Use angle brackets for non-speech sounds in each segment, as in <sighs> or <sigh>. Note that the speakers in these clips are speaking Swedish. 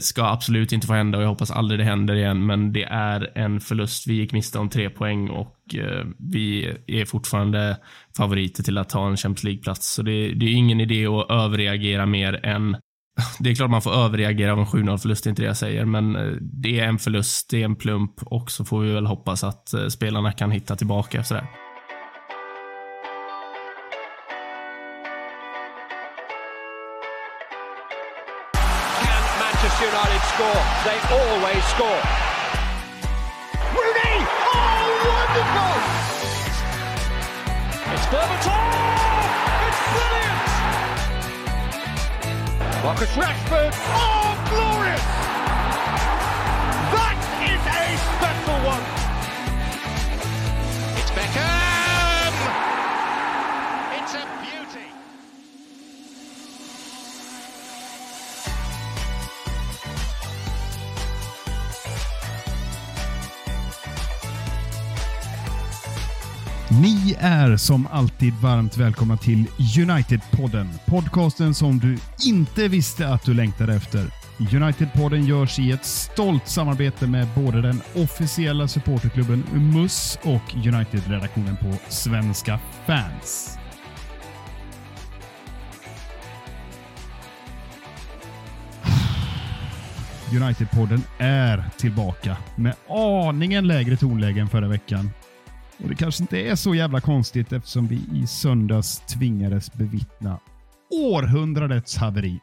Ska absolut inte få hända och jag hoppas aldrig det händer igen, men det är en förlust. Vi gick miste om tre poäng och eh, vi är fortfarande favoriter till att ta en Champions League-plats. Så det, det är ingen idé att överreagera mer än <laughs> det är klart man får överreagera av en 7-0 förlust, det är inte det jag säger, men eh, det är en förlust, det är en plump och så får vi väl hoppas att eh, spelarna kan hitta tillbaka efter det. Score. They always score. Rooney! Oh, wonderful! It's Berbatov! It's brilliant! Marcus Rashford! Oh, glorious! That is a special one! Ni är som alltid varmt välkomna till United-podden. Podcasten som du inte visste att du längtade efter. United-podden görs i ett stolt samarbete med både den officiella supporterklubben MUS och United-redaktionen på Svenska fans. <sighs> United-podden är tillbaka med aningen lägre tonläge än förra veckan. Och Det kanske inte är så jävla konstigt eftersom vi i söndags tvingades bevittna århundradets haveri.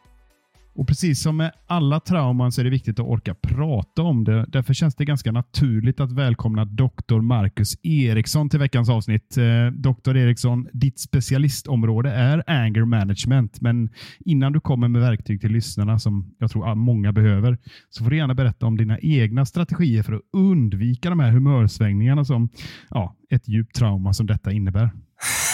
Och precis som med alla trauman så är det viktigt att orka prata om det. Därför känns det ganska naturligt att välkomna doktor Marcus Eriksson till veckans avsnitt. Eh, Dr. Eriksson, ditt specialistområde är anger management, men innan du kommer med verktyg till lyssnarna som jag tror många behöver, så får du gärna berätta om dina egna strategier för att undvika de här humörsvängningarna som ja, ett djupt trauma som detta innebär. <laughs>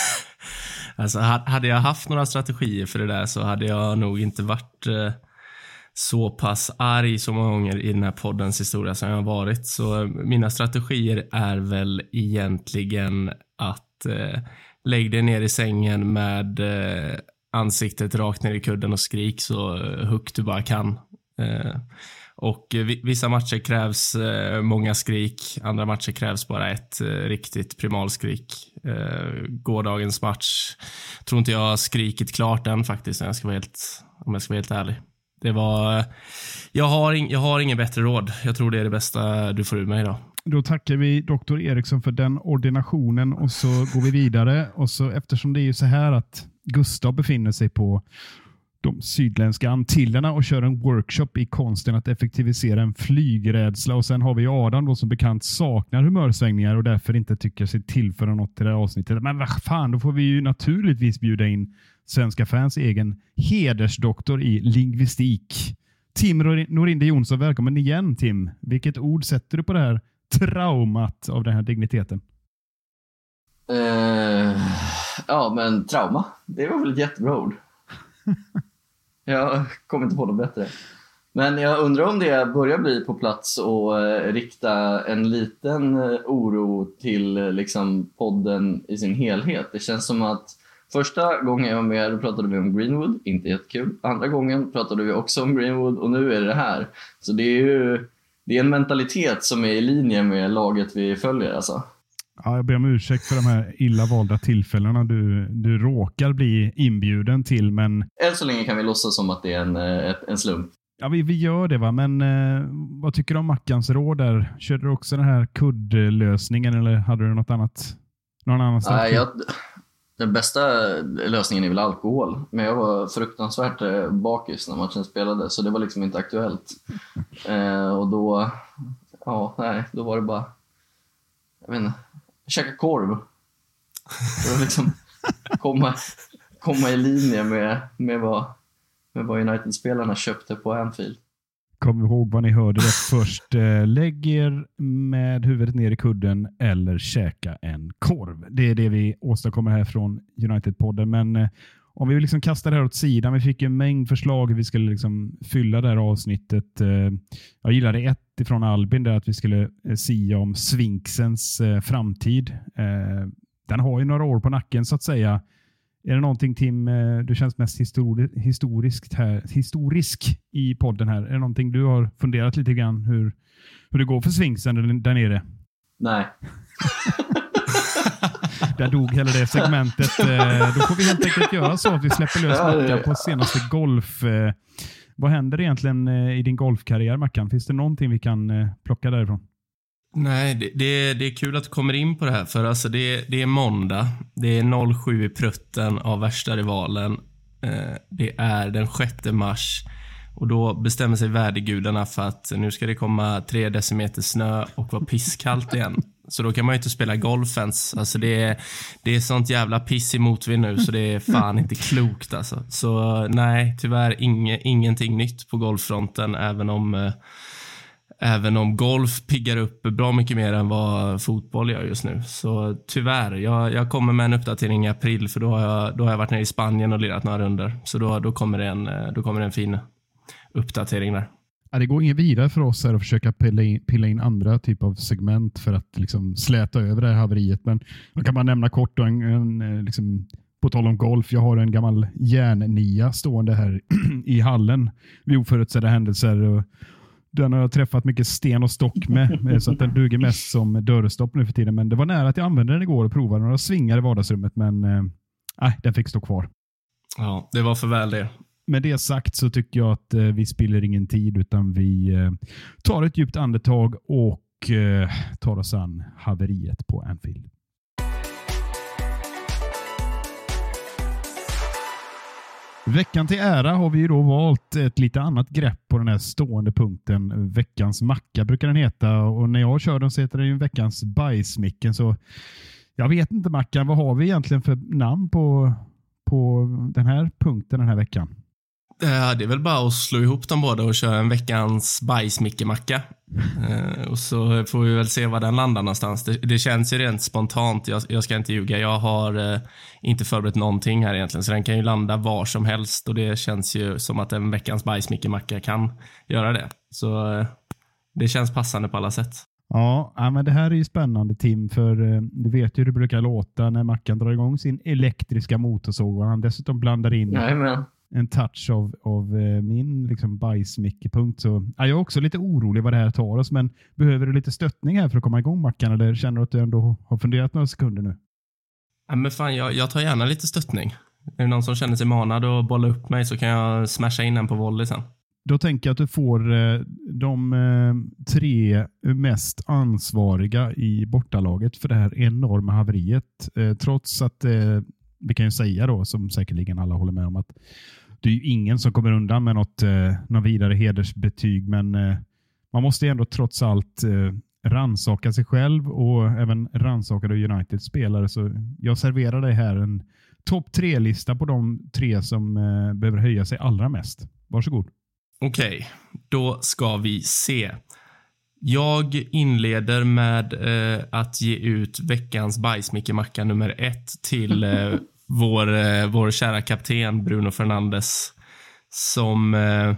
Alltså, hade jag haft några strategier för det där så hade jag nog inte varit eh, så pass arg så många gånger i den här poddens historia som jag har varit. Så eh, mina strategier är väl egentligen att eh, lägg dig ner i sängen med eh, ansiktet rakt ner i kudden och skrik så eh, högt du bara kan. Eh, och eh, vissa matcher krävs eh, många skrik, andra matcher krävs bara ett eh, riktigt primalskrik. Gårdagens match tror inte jag har skrikit klart än faktiskt, om jag ska vara helt, om jag ska vara helt ärlig. Det var, jag, har in, jag har ingen bättre råd. Jag tror det är det bästa du får ur mig idag. Då tackar vi doktor Eriksson för den ordinationen och så går vi vidare. Och så Eftersom det är ju så här att Gustav befinner sig på de sydländska Antillerna och kör en workshop i konsten att effektivisera en flygrädsla. Och Sen har vi Adam då som bekant saknar humörsvängningar och därför inte tycker sig tillföra något till det här avsnittet. Men vad fan, då får vi ju naturligtvis bjuda in Svenska fans egen hedersdoktor i lingvistik. Tim Norinde Jonsson, välkommen igen Tim. Vilket ord sätter du på det här traumat av den här digniteten? Uh, ja, men trauma. Det var väl ett jättebra ord. <laughs> Jag kommer inte på något bättre. Men jag undrar om det börjar bli på plats och eh, rikta en liten eh, oro till eh, liksom, podden i sin helhet. Det känns som att första gången jag var med då pratade vi om Greenwood, inte jättekul. Andra gången pratade vi också om Greenwood och nu är det här. Så det är ju det är en mentalitet som är i linje med laget vi följer alltså. Ja, jag ber om ursäkt för de här illa valda tillfällena du, du råkar bli inbjuden till, men... Än så länge kan vi låtsas som att det är en, eh, en slump. Ja, vi, vi gör det, va? men eh, vad tycker du om Mackans råd där? Körde du också den här kuddlösningen eller hade du något annat? Någon annan Nej, jag, den bästa lösningen är väl alkohol, men jag var fruktansvärt eh, bakis när matchen spelade, så det var liksom inte aktuellt. <laughs> Eh, och då, ja, nej, då var det bara, jag vet inte, käka korv. För att liksom komma, komma i linje med, med vad, med vad United-spelarna köpte på Anfield. Kom ihåg vad ni hörde det först. Eh, lägg er med huvudet ner i kudden eller käka en korv. Det är det vi åstadkommer här från United-podden. Men eh, om vi liksom kastar det här åt sidan. Vi fick en mängd förslag hur vi skulle liksom fylla det här avsnittet. Eh, jag gillade ett ifrån Albin, där att vi skulle eh, sia om Sfinxens eh, framtid. Den har ju några år på nacken så att säga. Är det någonting Tim, du känns mest histori historiskt här, historisk i podden här? Är det någonting du har funderat lite grann hur, hur det går för swingsen där nere? Nej. <laughs> Där dog hela det segmentet. <laughs> Eh, Då får vi helt enkelt göra så att vi släpper lös Mackan på senaste golf. eh, Vad händer egentligen eh, i din golfkarriär Mackan? Finns det någonting vi kan plocka därifrån? Nej, det, det, det är kul att du kommer in på det här, för alltså det, det är måndag. Det är 07 i prutten av värsta rivalen. Det är den 6 mars och då bestämmer sig värdegudarna för att nu ska det komma tre decimeter snö och vara pisskallt igen. <laughs> Så då kan man ju inte spela golf ens. Alltså det är, det är sånt jävla piss i motvind nu så det är fan inte klokt alltså. Så nej, tyvärr inge, ingenting nytt på golffronten även om eh, Även om golf piggar upp bra mycket mer än vad fotboll gör just nu. Så tyvärr, jag, jag kommer med en uppdatering i april för då har jag, då har jag varit nere i Spanien och lirat några runder. Så då, då, kommer det en, eh, då kommer det en fin uppdatering där. Ja, det går inget vidare för oss här att försöka pilla in, pilla in andra typer av segment för att liksom släta över det här haveriet. Men jag kan bara nämna kort då, en, en, eh, liksom, på tal om golf. Jag har en gammal järnnia stående här <clears throat> i hallen vid oförutsedda händelser. Och den har jag träffat mycket sten och stock med, eh, så att den duger mest som dörrstopp nu för tiden. Men det var nära att jag använde den igår och provade några svingar i vardagsrummet, men eh, nej, den fick stå kvar. Ja, det var för väl det. Med det sagt så tycker jag att eh, vi spiller ingen tid utan vi eh, tar ett djupt andetag och eh, tar oss an haveriet på Anfield. Veckan till ära har vi ju då valt ett lite annat grepp på den här stående punkten. Veckans macka brukar den heta och när jag kör den så heter den ju veckans bajsmicken. Så jag vet inte Mackan, vad har vi egentligen för namn på, på den här punkten den här veckan? Eh, Det är väl bara att slå ihop dem båda och köra en veckans bajsmickemacka. Eh, och så får vi väl se var den landar någonstans. Det, det känns ju rent spontant. Jag, jag ska inte ljuga. Jag har eh, inte förberett någonting här egentligen, så den kan ju landa var som helst och det känns ju som att en veckans bajsmickemacka kan göra det. Så eh, det känns passande på alla sätt. Ja, men det här är ju spännande Tim, för du vet ju hur det brukar låta när Mackan drar igång sin elektriska motorsåg och han dessutom blandar in Jajamän. En touch av, av eh, min liksom, bajsmickepunkt. Så, ja, jag är också lite orolig vad det här tar oss, men behöver du lite stöttning här för att komma igång Mackan, eller känner du att du ändå har funderat några sekunder nu? Ja, men fan, jag, jag tar gärna lite stöttning. Är det någon som känner sig manad att bolla upp mig så kan jag smasha in den på volley sen. Då tänker jag att du får eh, de eh, tre mest ansvariga i bortalaget för det här enorma haveriet. Trots att vi kan ju säga då, som säkerligen alla håller med om, att det är ju ingen som kommer undan med något, eh, något vidare hedersbetyg, men eh, man måste ändå trots allt eh, ransaka sig själv och även ransaka Uniteds spelare. Så jag serverar dig här en topp tre-lista på de tre som eh, behöver höja sig allra mest. Varsågod. Okej, då ska vi se. Jag inleder med eh, att ge ut veckans bajsmickemacka nummer ett till eh, vår, eh, vår kära kapten Bruno Fernandes som eh,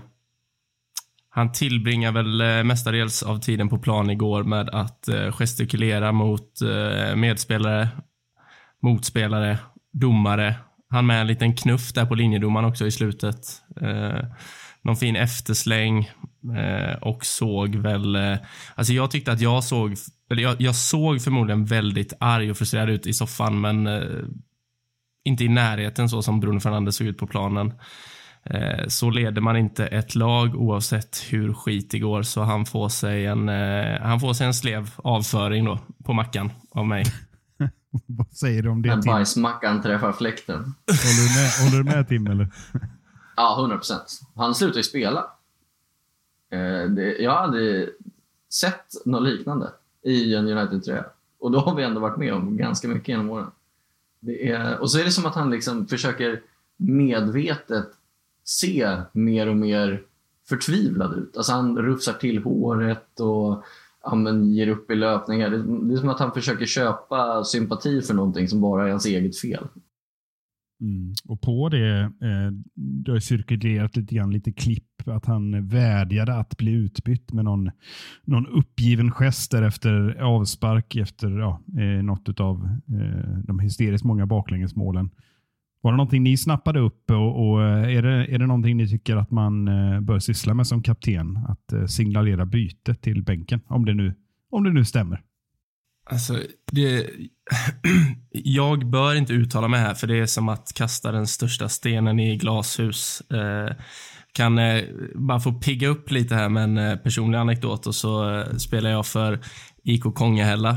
han tillbringar väl eh, mestadels av tiden på plan igår med att eh, gestikulera mot eh, medspelare, motspelare, domare. Han med en liten knuff där på linjedomaren också i slutet. Eh, någon fin eftersläng eh, och såg väl... Eh, alltså jag tyckte att jag såg... Eller jag, jag såg förmodligen väldigt arg och frustrerad ut i soffan, men eh, inte i närheten så som Bruno Fernandes såg ut på planen. Eh, så leder man inte ett lag oavsett hur skit det går, så han får sig en, eh, han får sig en slev avföring då på mackan av mig. <laughs> Vad säger du om det När bajsmackan träffar fläkten. Håller du med, håller du med Tim? Eller? <laughs> Ja, 100 procent. Han slutar ju spela. Eh, det, jag har aldrig sett något liknande i en United-tröja. Och då har vi ändå varit med om ganska mycket genom åren. Det är, och så är det som att han liksom försöker medvetet se mer och mer förtvivlad ut. Alltså han rufsar till håret och ja, men ger upp i löpningar. Det, det är som att han försöker köpa sympati för någonting som bara är hans eget fel. Mm. Och på det, eh, det har cirkulerat lite grann lite klipp att han vädjade att bli utbytt med någon, någon uppgiven gest där efter avspark efter ja, eh, något av eh, de hysteriskt många baklängesmålen. Var det någonting ni snappade upp och, och eh, är, det, är det någonting ni tycker att man eh, bör syssla med som kapten? Att eh, signalera byte till bänken, om det nu, om det nu stämmer. Alltså, det, <clears throat> jag bör inte uttala mig här, för det är som att kasta den största stenen i glashus. Eh, kan eh, bara få pigga upp lite här med en eh, personlig anekdot och så eh, spelar jag för IK Kongahälla.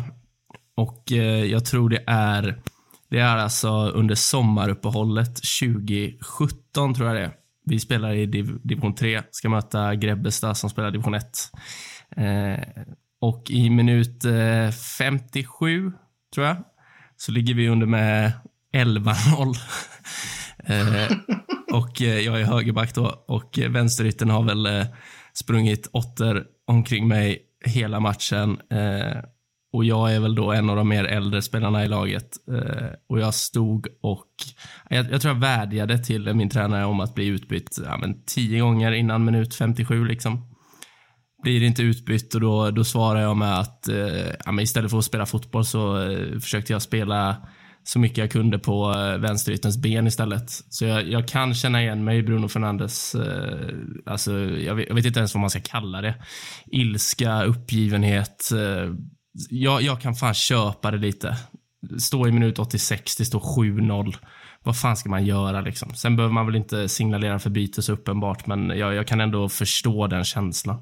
Och eh, jag tror det är, det är alltså under sommaruppehållet 2017 tror jag det är. Vi spelar i div, division 3, ska möta Grebbestad som spelar division 1. Eh, och i minut eh, 57, tror jag, så ligger vi under med 11-0. Eh, och eh, jag är högerback då och eh, vänsterytten har väl sprungit åtter omkring mig hela matchen. Och jag är väl då en av de mer äldre spelarna i laget. Och jag stod och, jag, jag, tror jag vädjade till min tränare om att bli utbytt ja, men tio gånger innan minut 57 liksom blir inte utbytt och då, då svarar jag med att ja men istället för att spela fotboll så försökte jag spela så mycket jag kunde på eh, vänsteryttens ben istället. Så jag, jag, kan känna igen mig i Bruno Fernandes, eh, alltså, jag vet, jag, vet, inte ens vad man ska kalla det. Ilska, uppgivenhet. Eh, jag, jag kan fan köpa det lite. Stå i minut 86, det står 7-0 vad fan ska man göra liksom? Sen behöver man väl inte signalera för byte så uppenbart, men jag, jag kan ändå förstå den känslan.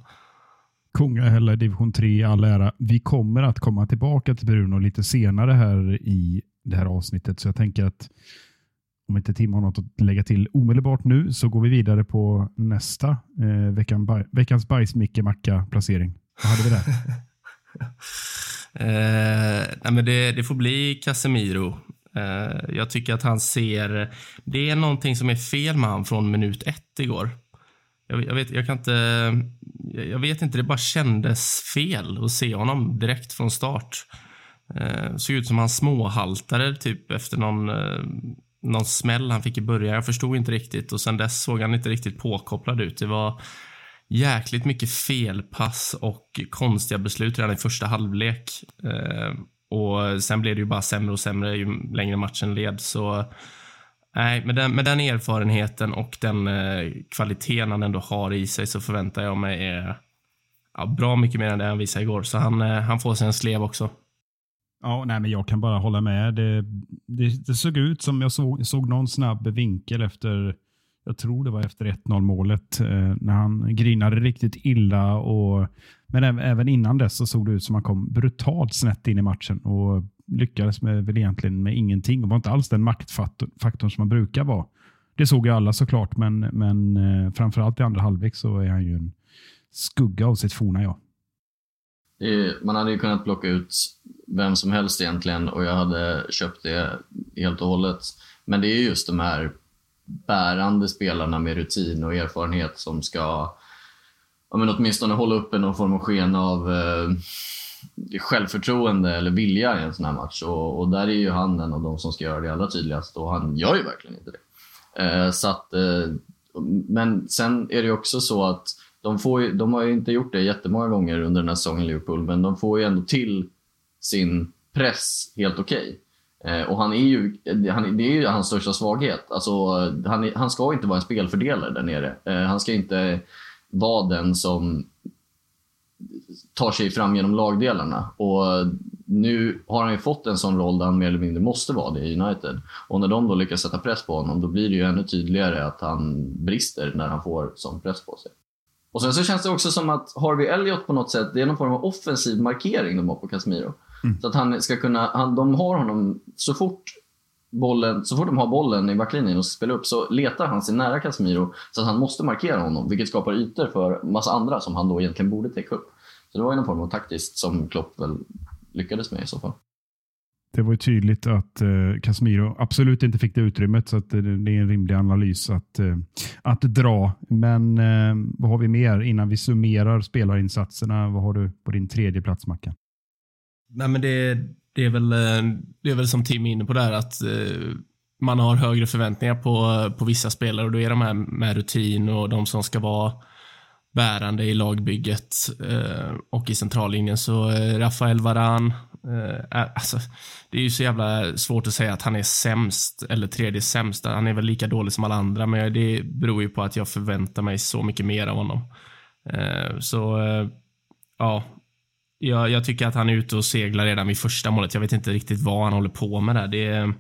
Kungahälla i division 3 i all ära. Vi kommer att komma tillbaka till Bruno lite senare här i det här avsnittet, så jag tänker att om inte Tim har något att lägga till omedelbart nu så går vi vidare på nästa eh, veckan, baj, veckans bajs-Micke-Macka-placering. Vad hade vi där? <laughs> eh, nej men det, det, får bli Casemiro. Eh, jag tycker att han ser... Det är någonting som är fel med han från minut ett igår. Jag, jag, vet, jag kan inte... Jag vet inte, det bara kändes fel att se honom direkt från start. Eh, såg ut som han småhaltade typ efter någon, eh, någon smäll han fick i början. Jag förstod inte riktigt och sen dess såg han inte riktigt påkopplad ut. Det var jäkligt mycket felpass och konstiga beslut redan i första halvlek. Eh, och sen blev det ju bara sämre och sämre ju längre matchen led. Så Nej, med den, med den erfarenheten och den eh, kvaliteten han ändå har i sig så förväntar jag mig eh, ja, bra mycket mer än det han visade igår. Så han, eh, han får sig en slev också. Ja, nej, men jag kan bara hålla med. Det, det, det såg ut som jag såg, såg någon snabb vinkel efter, jag tror det var efter 1-0 målet, eh, när han grinade riktigt illa. Och, men även innan dess så såg det ut som han kom brutalt snett in i matchen och lyckades med väl egentligen med ingenting och var inte alls den maktfaktorn som man brukar vara. Det såg ju alla såklart, men, men eh, framförallt i andra halvlek så är han ju en skugga av sitt forna jag. Man hade ju kunnat plocka ut vem som helst egentligen och jag hade köpt det helt och hållet. Men det är just de här bärande spelarna med rutin och erfarenhet som ska ja, men åtminstone hålla uppe någon form av sken av eh, självförtroende eller vilja i en sån här match. Och, och, där är ju han en av de som ska göra det allra tydligast och han gör ju verkligen inte det. Eh, så att, eh, men sen är det ju också så att de, får ju, de har ju inte gjort det jättemånga gånger under den här säsongen, Liverpool, men de får ju ändå till sin press helt okej. Okay. Eh, och han är ju, han, det är ju hans största svaghet. Alltså, han, han ska inte vara en spelfördelare där nere. Eh, han ska inte vara den som tar sig fram genom lagdelarna. Och nu har han ju fått en sån roll där han mer eller mindre måste vara det i United. Och när de då lyckas sätta press på honom, då blir det ju ännu tydligare att han brister när han får sån press på sig. Och sen så känns det också som att Harvey Elliott på något sätt, det är någon form av offensiv markering de har på Casemiro. Mm. Så att han ska kunna, han, de har honom så fort bollen, så fort de har bollen i backlinjen och ska spela upp så letar han sig nära Casemiro så att han måste markera honom, vilket skapar ytor för massa andra som han då egentligen borde täcka upp. Så det var ju någon form av taktiskt som Klopp väl lyckades med i så fall. Det var ju tydligt att eh, Casemiro absolut inte fick det utrymmet, så att eh, det, är en rimlig analys att, eh, att dra. Men eh, vad har vi mer innan vi summerar spelarinsatserna? Vad har du på din tredje plats, Mackan? Nej, men det, det, är väl, eh, det är väl som Tim är inne på där, att eh, man har högre förväntningar på, på vissa spelare och då är de här med rutin och de som ska vara bärande i lagbygget eh, och i centrallinjen. Så eh, Rafael Varan Eh, alltså, det är ju så jävla svårt att säga att han är sämst eller tredje sämst. Han är väl lika dålig som alla andra, men det beror ju på att jag förväntar mig så mycket mer av honom. Eh, så, eh, ja. Jag, jag, tycker att han är ute och seglar redan vid första målet. Jag vet inte riktigt vad han håller på med där. Det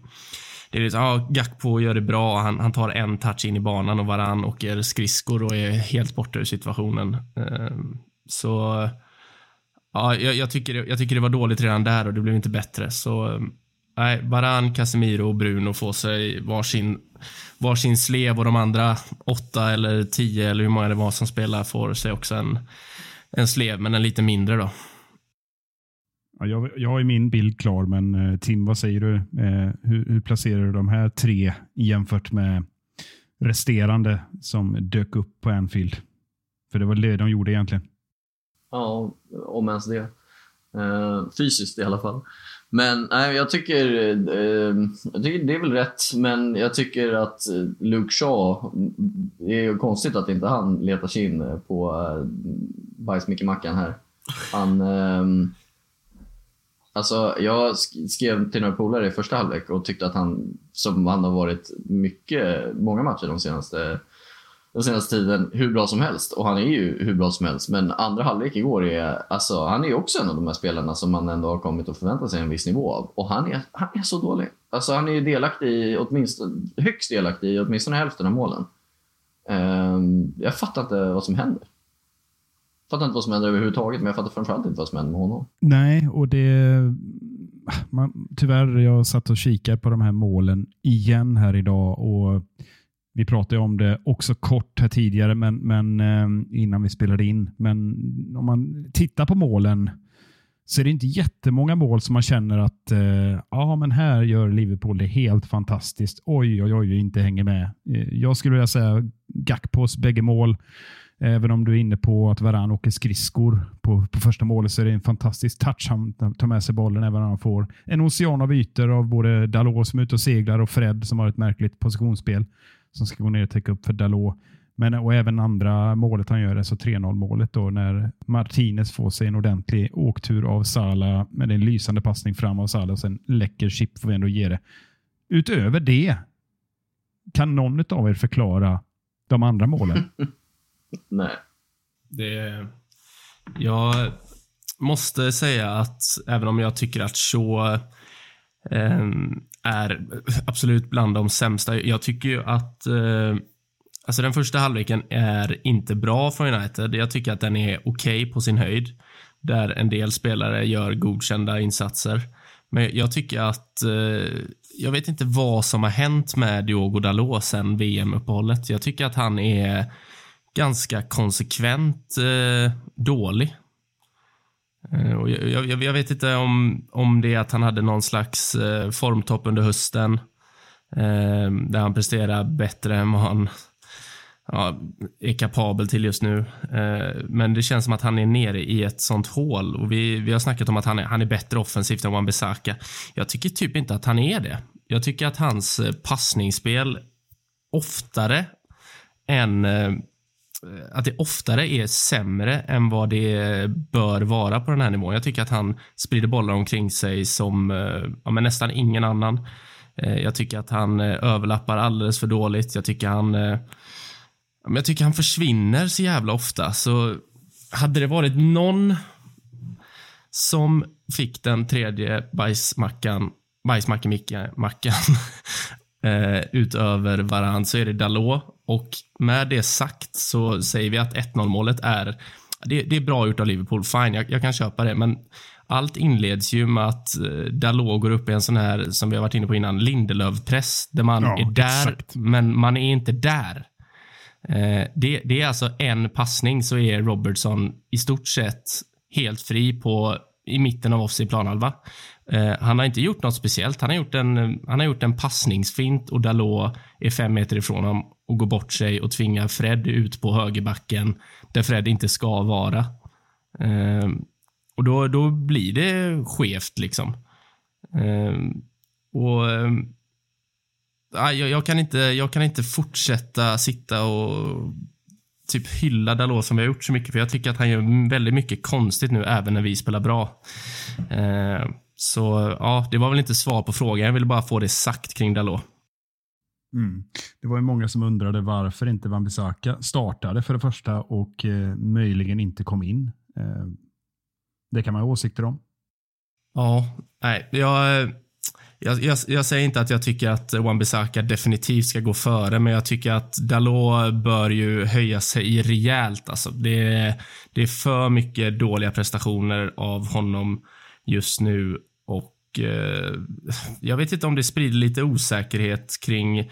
det är liksom, ja, Gakpo gör det bra. Han, han tar en touch in i banan och Varann åker skridskor och är helt borta ur situationen. Eh, så Ja, jag, jag, tycker, jag tycker det var dåligt redan där och det blev inte bättre. Så ehm, nej, Baran, Casemiro och Bruno får sig varsin, varsin slev och de andra åtta eller tio eller hur många det var som spelar får sig också en, en slev, men en lite mindre då. Ja, jag, jag har min bild klar, men eh, Tim, vad säger du? Eh, hur, hur placerar du de här tre jämfört med resterande som dök upp på Anfield? För det var det de gjorde egentligen. Ja, om ens det. Eh, fysiskt i alla fall. Men nej, jag tycker, eh, jag tycker det är väl rätt, men jag tycker att Luke Shaw, det är ju konstigt att inte han letar sig in på eh, bajs-Micke-Mackan här. Han, alltså jag skrev till några polare i första halvlek och tyckte att han, som han har varit mycket, många matcher de senaste den senaste tiden hur bra som helst. Och han är ju hur bra som helst. Men andra halvlek igår är, alltså han är också en av de här spelarna som man ändå har kommit att förvänta sig en viss nivå av. Och han är, han är så dålig. Alltså han är ju delaktig i, åtminstone, högst delaktig i åtminstone hälften av målen. Um, jag fattar inte vad som händer. Jag fattar inte vad som händer överhuvudtaget, men jag fattar framförallt inte vad som händer med honom. Nej, och det... Man, tyvärr, jag satt och kikade på de här målen igen här idag och vi pratade om det också kort här tidigare, men, men eh, innan vi spelade in. Men om man tittar på målen så är det inte jättemånga mål som man känner att eh, ja, men här gör Liverpool det helt fantastiskt. Oj, oj, oj, inte hänger med. Eh, jag skulle vilja säga Gakpos bägge mål. Även om du är inne på att Varan åker skridskor på, på första målet så är det en fantastisk touch. Han tar med sig bollen även om han får en ocean av ytor av både Dalot som är ute och seglar och Fred som har ett märkligt positionsspel som ska gå ner och täcka upp för Dalot. Men och även andra målet han gör, alltså 3-0 målet då när Martinez får sig en ordentlig åktur av Sala med en lysande passning fram av Sala och sen läcker chip får vi ändå ge det. Utöver det, kan någon av er förklara de andra målen? <laughs> Nej. Det, jag måste säga att även om jag tycker att Shaw eh, är absolut bland de sämsta. Jag tycker ju att eh, alltså den första halvleken är inte bra från United. Jag tycker att den är okej okay på sin höjd. Där en del spelare gör godkända insatser. Men jag tycker att eh, jag vet inte vad som har hänt med Diogo Dalot sen VM-uppehållet. Jag tycker att han är ganska konsekvent eh, dålig. Eh, och jag, jag, jag, vet inte om, om det är att han hade någon slags eh, formtopp under hösten. Eh, där han presterar bättre än vad han ja, är kapabel till just nu. Eh, men det känns som att han är nere i ett sånt hål. Och vi, vi har snackat om att han är, han är bättre offensivt än Wan-Bissaka. Jag tycker typ inte att han är det. Jag tycker att hans eh, passningsspel oftare än Eh, Eh, att det oftare är sämre än vad det bör vara på den här nivån. Jag tycker att han sprider bollar omkring sig som eh, ja, men nästan ingen annan. Eh, jag tycker att han överlappar alldeles för dåligt. Jag tycker han jag tycker han försvinner så jävla ofta. Så hade det varit någon som fick den tredje bajsmackan, bajsmackan <laughs> utöver varann så är det Dalot och med det sagt så säger vi att 1-0 målet är det, det, är bra gjort av Liverpool, fine, jag, jag, kan köpa det, men allt inleds ju med att eh, Dalot går upp i en sån här, som vi har varit inne på innan, Lindelöf-press, där man ja, är där, exakt. men man är inte där. Eh, det, det, är alltså en passning så är Robertson i stort sett helt fri på i mitten av i planhalva. Eh, han har inte gjort något speciellt. Han har gjort en, han har gjort en passningsfint och Dalot är fem meter ifrån honom och går bort sig och tvingar Fred ut på högerbacken där Fred inte ska vara. Eh, och då, då blir det skevt liksom. Eh, och eh, jag, jag, kan inte, jag kan inte fortsätta sitta och typ hylla Dalot som vi har gjort så mycket, för jag tycker att han gör väldigt mycket konstigt nu, även när vi spelar bra. Eh, så ja, det var väl inte svar på frågan. Jag ville bara få det sagt kring Dalot. Mm. Det var ju många som undrade varför inte Van Bissaka startade för det första och eh, möjligen inte kom in. Eh, det kan man ha åsikter om. Ja, nej, jag, jag, jag, jag, säger inte att jag tycker att Wan-Bissaka definitivt ska gå före, men jag tycker att Dalot bör ju höja sig rejält. Alltså, det, det är för mycket dåliga prestationer av honom just nu och eh, jag vet inte om det sprider lite osäkerhet kring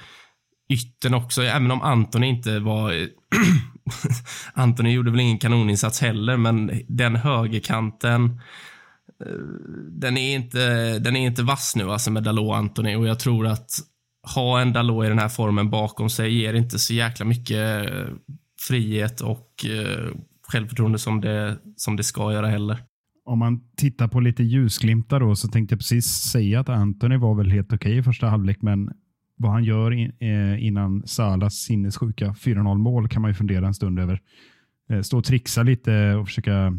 ytten också, även om Antoni inte var... <clears throat> Antoni gjorde väl ingen kanoninsats heller, men den högerkanten eh, den är inte, den är inte vass nu alltså med Dalot och Antoni och jag tror att ha en Dalot i den här formen bakom sig ger inte så jäkla mycket eh, frihet och eh, självförtroende som det, som det ska göra heller. Om man tittar på lite ljusglimtar då så tänkte jag precis säga att Anthony var väl helt okej okay i första halvlek, men vad han gör in, eh, innan Salas sinnessjuka 4-0 mål kan man ju fundera en stund över. Eh, stå och trixa lite och försöka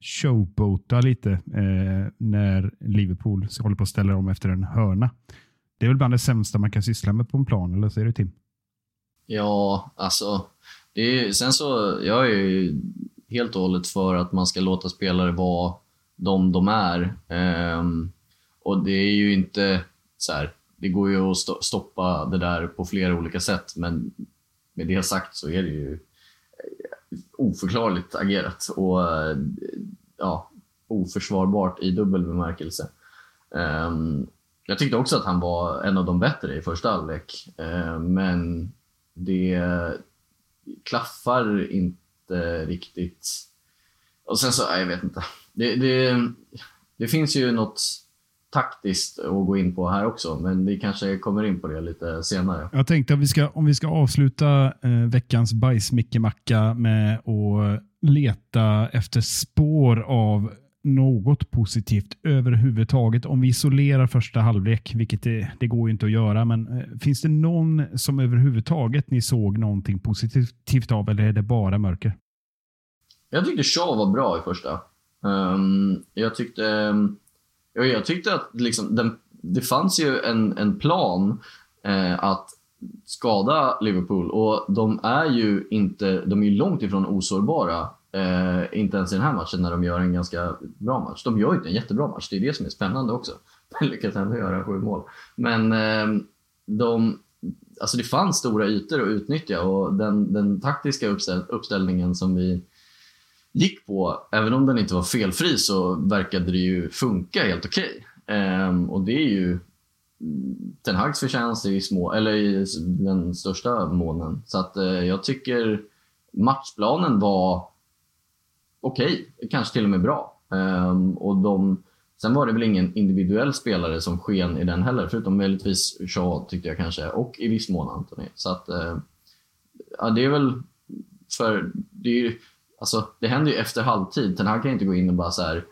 showboata lite eh, när Liverpool håller på att ställa om efter en hörna. Det är väl bland det sämsta man kan syssla med på en plan, eller säger du Tim? Ja, alltså. Det är, sen så, jag är ju helt och hållet för att man ska låta spelare vara de de är. Um, och det är ju inte så här, det går ju att stoppa det där på flera olika sätt, men med det sagt så är det ju eh, oförklarligt agerat och eh, ja, oförsvarbart i dubbel bemärkelse. Um, jag tyckte också att han var en av de bättre i första halvlek, uh, men det klaffar inte riktigt. Och sen så, jag vet inte. Det, det, det finns ju något taktiskt att gå in på här också, men vi kanske kommer in på det lite senare. Jag tänkte att vi ska, om vi ska avsluta eh, veckans bajsmickemacka med att leta efter spår av något positivt överhuvudtaget. Om vi isolerar första halvlek, vilket det, det går ju inte att göra, men eh, finns det någon som överhuvudtaget ni såg någonting positivt av eller är det bara mörker? Jag tyckte Shaw var bra i första. Um, jag tyckte um, jag tyckte att liksom, den, det fanns ju en, en plan eh, att skada Liverpool och de är ju inte, de är långt ifrån osårbara. Eh, inte ens i den här matchen när de gör en ganska bra match. De gör ju inte en jättebra match, det är det som är spännande också. <laughs> De lyckas ändå göra sju mål. Men eh, de, alltså det fanns stora ytor att utnyttja och den, den taktiska uppställ, uppställningen som vi gick på, även om den inte var felfri så verkade det ju funka helt okej. Okay. Eh, och det är ju Ten Hags förtjänst i små, eller i den största månen. Så att eh, jag tycker matchplanen var okej, okay, kanske till och med bra. Um, och de, sen var det väl ingen individuell spelare som sken i den heller, förutom möjligtvis Shaw tyckte jag kanske, och i viss mån Anthony. Så att, uh, ja, det är väl för det är ju, Alltså, det händer ju efter halvtid. Ten Hag kan inte gå in och bara så här,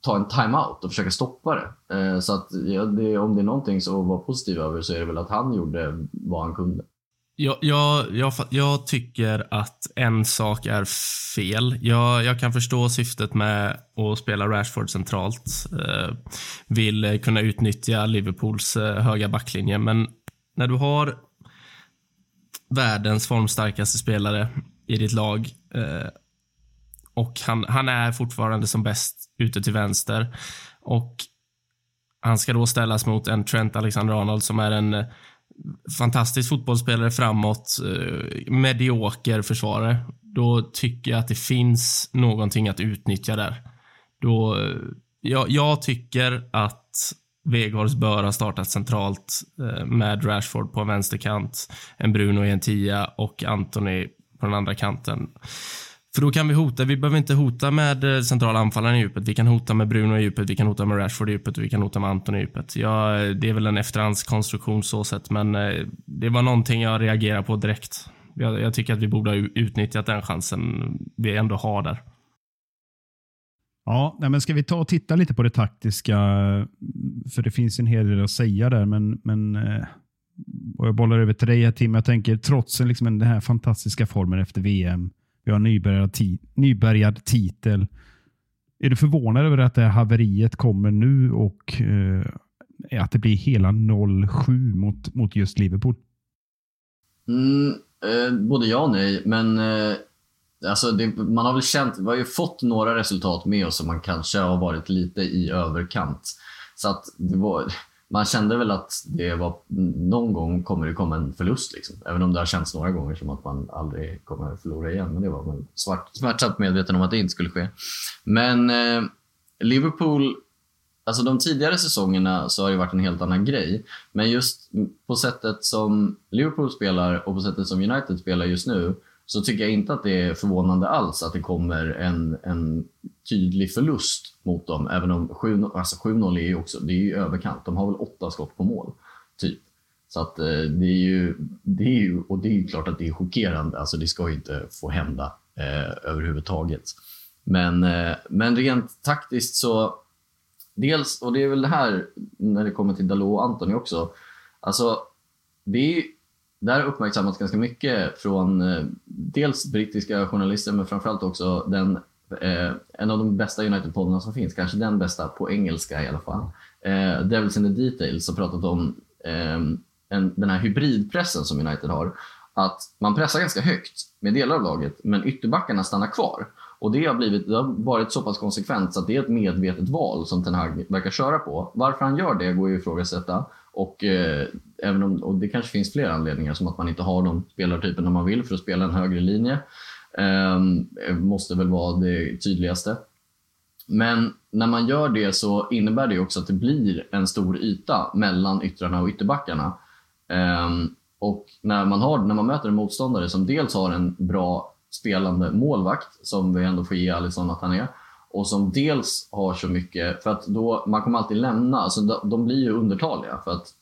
ta en timeout och försöka stoppa det. Eh, så att, ja, det, om det är någonting att vara positiv över så är det väl att han gjorde vad han kunde. Jag, jag, jag, jag tycker att en sak är fel. Jag, jag kan förstå syftet med att spela Rashford centralt. Eh, vill kunna utnyttja Liverpools eh, höga backlinje, men när du har världens formstarkaste spelare i ditt lag. Eh, och han, han är fortfarande som bäst ute till vänster. Och han ska då ställas mot en Trent Alexander-Arnold som är en eh, fantastisk fotbollsspelare framåt, eh, medioker försvarare. Då tycker jag att det finns någonting att utnyttja där. Då, eh, ja, jag, tycker att Weghorst bör ha startat centralt eh, med Rashford på en vänsterkant, en Bruno i en tia och Anthony på den andra kanten. För då kan vi hota. Vi behöver inte hota med eh, centrala anfallaren i djupet. Vi kan hota med Bruno i djupet, vi kan hota med Rashford i djupet och vi kan hota med Anton i djupet. Ja, eh, det är väl en efterhandskonstruktion så sett, men eh, det var någonting jag reagerade på direkt. Jag, jag tycker att vi borde ha utnyttjat den chansen vi ändå har där. Ja, men ska vi ta och titta lite på det taktiska? För det finns en hel del att säga där, men, men och jag bollar över till dig här Tim. Jag tänker trots liksom den här fantastiska formen efter VM. Vi har nybärgad, ti titel. Är du förvånad över att det här haveriet kommer nu och eh, att det blir hela 0-7 mot, mot just Liverpool? Mm, eh, både ja och nej, men eh, alltså det, man har väl känt, vi har ju fått några resultat med oss som man kanske har varit lite i överkant. Så att det var, man kände väl att det var, någon gång kommer det komma en förlust. Liksom. Även om det har känts några gånger som att man aldrig kommer förlora igen. Men det var man svart, smärtsamt medveten om att det inte skulle ske. Men eh, Liverpool, alltså de tidigare säsongerna så har det varit en helt annan grej. Men just på sättet som Liverpool spelar och på sättet som United spelar just nu så tycker jag inte att det är förvånande alls att det kommer en, en tydlig förlust mot dem. Även om 7-0 alltså är ju också, det är ju överkant. De har väl åtta skott på mål, typ. Så att eh, det är ju, det är ju, och det är ju klart att det är chockerande. Alltså det ska ju inte få hända eh, överhuvudtaget. Men, eh, men rent taktiskt så, dels, och det är väl det här när det kommer till Dalot och Antoni också. Alltså, det är det här har uppmärksammats ganska mycket från eh, dels brittiska journalister men framförallt också den, eh, en av de bästa United-poddarna som finns, kanske den bästa på engelska i alla fall. Eh, Devils in the Details har pratat om eh, en, den här hybridpressen som United har. Att man pressar ganska högt med delar av laget men ytterbackarna stannar kvar. Och det har, blivit, det har varit så pass konsekvent så att det är ett medvetet val som Ten Hag verkar köra på. Varför han gör det går ju att ifrågasätta. Och, eh, även om, och det kanske finns fler anledningar, som att man inte har de spelartyperna man vill för att spela en högre linje. Eh, måste väl vara det tydligaste. Men när man gör det så innebär det också att det blir en stor yta mellan yttrarna och ytterbackarna. Eh, och när man, har, när man möter en motståndare som dels har en bra spelande målvakt, som vi ändå får ge Alisson att han är, och som dels har så mycket, för att då, man kommer alltid lämna, alltså de, blir ju undertaliga. För att,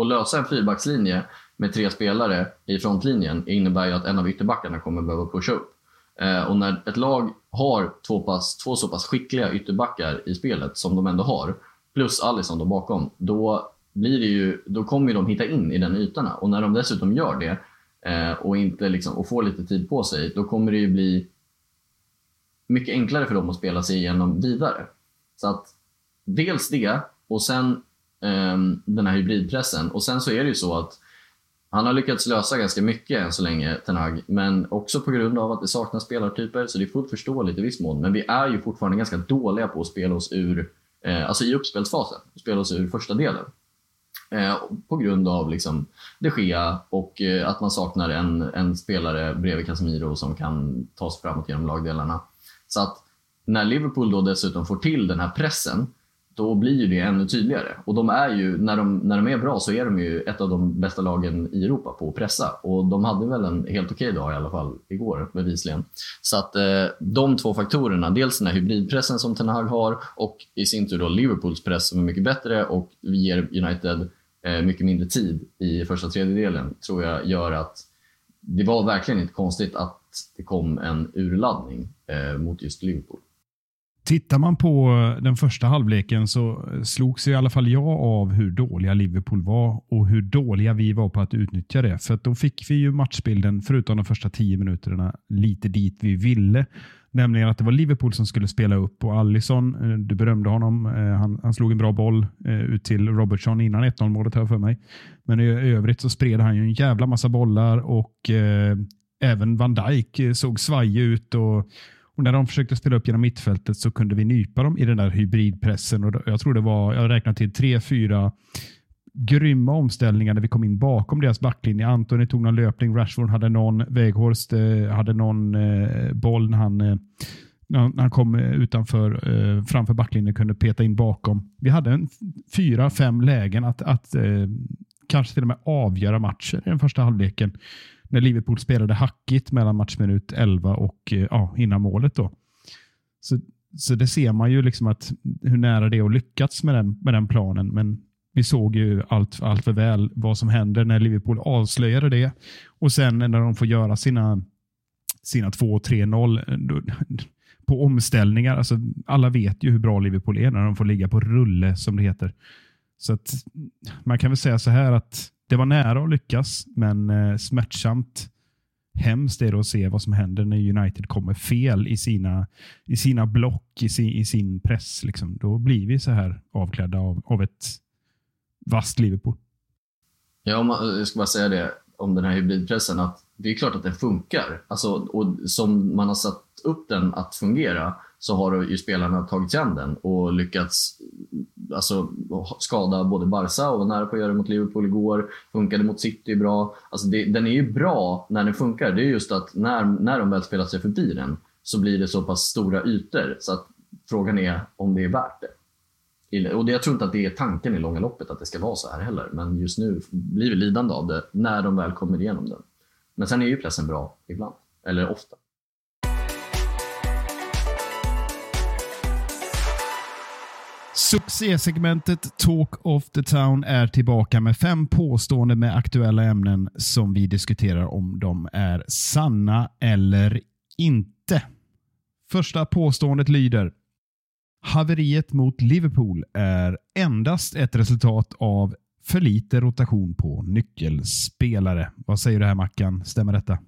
att lösa en fyrbackslinje med tre spelare i frontlinjen innebär ju att en av ytterbackarna kommer behöva pusha upp. Eh, och när ett lag har två, pass, två så pass skickliga ytterbackar i spelet, som de ändå har, plus Alisson då bakom, då, blir det ju, då kommer ju de hitta in i den ytorna. Och när de dessutom gör det Eh, och, inte liksom, och får lite tid på sig, då kommer det ju bli mycket enklare för dem att spela sig igenom vidare. Så att dels det och sen um, den här hybridpressen. Och sen så är det ju så att han har lyckats lösa ganska mycket än så länge, Tenag, men också på grund av att det saknas spelartyper, så det är fullt förståeligt i viss mån. Men vi är ju fortfarande ganska dåliga på att spela oss ur, eh, alltså i uppspelsfasen, spela oss ur första delen. Eh, på grund av liksom de Gea och eh, att man saknar en, en spelare bredvid Casemiro som kan ta sig framåt genom lagdelarna. Så att när Liverpool då dessutom får till den här pressen, då blir ju det ännu tydligare. Och de är ju, när de, när de är bra så är de ju ett av de bästa lagen i Europa på att pressa. Och de hade väl en helt okej dag i alla fall igår, bevisligen. Så att eh, de två faktorerna, dels den här hybridpressen som Ten Hag har och i sin tur då Liverpools press som är mycket bättre och ger United eh, Eh, mycket mindre tid i första tredjedelen, tror jag gör att det var verkligen inte konstigt att det kom en urladdning eh, mot just Liverpool. Tittar man på eh, den första halvleken så slogs i alla fall jag av hur dåliga Liverpool var och hur dåliga vi var på att utnyttja det. För då fick vi ju matchbilden, förutom de första tio minuterna, lite dit vi ville. Nämligen att det var Liverpool som skulle spela upp och Allison, eh, du berömde honom, eh, han, han slog en bra boll eh, ut till Robertson innan 1-0 målet här för mig. Men i övrigt så spred han ju en jävla massa bollar och eh, även Van Dijk såg svajig ut. och, och när de försökte spela upp genom mittfältet så kunde vi nypa dem i den där hybridpressen. Och jag tror det var, jag räknade till tre, fyra grymma omställningar när vi kom in bakom deras backlinje. Antoni tog någon löpning, Rashford hade någon, Weghorst eh, hade någon eh, boll när han, eh, när han kom utanför, framför backlinjen kunde peta in bakom. Vi hade en fyra, fem lägen att, att kanske till och med avgöra matchen i den första halvleken när Liverpool spelade hackigt mellan matchminut 11 och ja, innan målet. Då. Så, så det ser man ju liksom att hur nära det är att lyckats med den, med den planen. Men vi såg ju allt, allt för väl vad som händer när Liverpool avslöjade det. Och sen när de får göra sina, sina 2-3-0 eh, <laughs> på omställningar. Alltså, alla vet ju hur bra Liverpool är när de får ligga på rulle, som det heter. Så att man kan väl säga så här att det var nära att lyckas, men eh, smärtsamt hemskt är det att se vad som händer när United kommer fel i sina, i sina block, i sin, i sin press. Liksom. Då blir vi så här avklädda av, av ett vasst Liverpool. Ja, om man, jag ska bara säga det om den här hybridpressen, att det är klart att den funkar. Alltså, och som man har satt upp den att fungera så har ju spelarna tagit sig an den och lyckats alltså, skada både Barca och var nära på att göra det mot Liverpool igår. Funkade mot City bra. Alltså det, den är ju bra när den funkar. Det är just att när, när de väl spelar sig förbi den så blir det så pass stora ytor så att frågan är om det är värt det. Och jag tror inte att det är tanken i långa loppet att det ska vara så här heller. Men just nu blir vi lidande av det när de väl kommer igenom den. Men sen är ju pressen bra ibland. Eller ofta. Succésegmentet Talk of the Town är tillbaka med fem påståenden med aktuella ämnen som vi diskuterar om de är sanna eller inte. Första påståendet lyder Haveriet mot Liverpool är endast ett resultat av för lite rotation på nyckelspelare. Vad säger du här Mackan? Stämmer detta?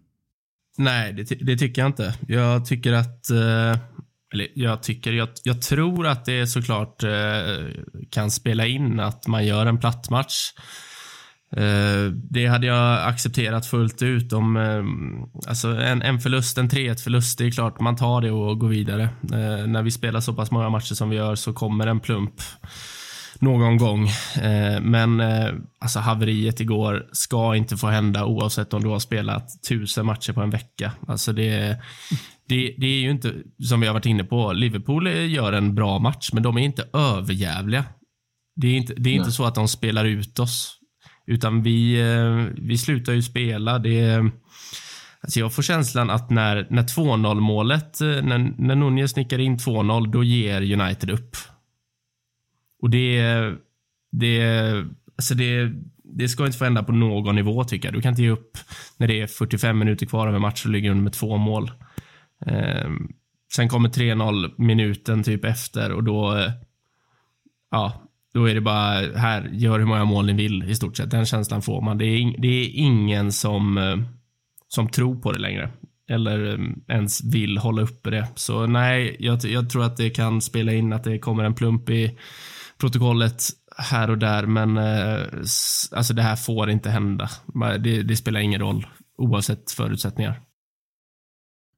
Nej, det, det tycker jag inte. Jag tycker att eh, eller jag tycker, jag, jag tror att det såklart eh, kan spela in att man gör en platt match det hade jag accepterat fullt ut om, eh, alltså en, en förlust, en 3-1 förlust, det är klart man tar det och går vidare. Eh, när vi spelar så pass många matcher som vi gör så kommer en plump någon gång. Eh, men eh, alltså haveriet igår ska inte få hända oavsett om du har spelat tusen matcher på en vecka. Alltså det, det, det är ju inte, som vi har varit inne på, Liverpool gör en bra match, men de är inte överjävliga. Det är inte, det är inte så att de spelar ut oss, utan vi, eh, vi slutar ju spela. Det Alltså jag får känslan att när, när 2-0 målet, eh, när, när Nunez nickar in 2-0, då ger United upp. Och det, det, alltså det, det ska inte få hända på någon nivå tycker jag. Du kan inte ge upp när det är 45 minuter kvar av en match och ligger under med två mål. Ehm, sen kommer 3-0 minuten typ efter och då, eh, ja, då är det bara här, gör hur många mål ni vill i stort sett. Den känslan får man. Det är, det är ingen som, eh, som tror på det längre eller eh, ens vill hålla uppe det. Så nej, jag, jag tror att det kan spela in att det kommer en plump i protokollet här och där, men eh, alltså det här får inte hända. Det, det, spelar ingen roll oavsett förutsättningar.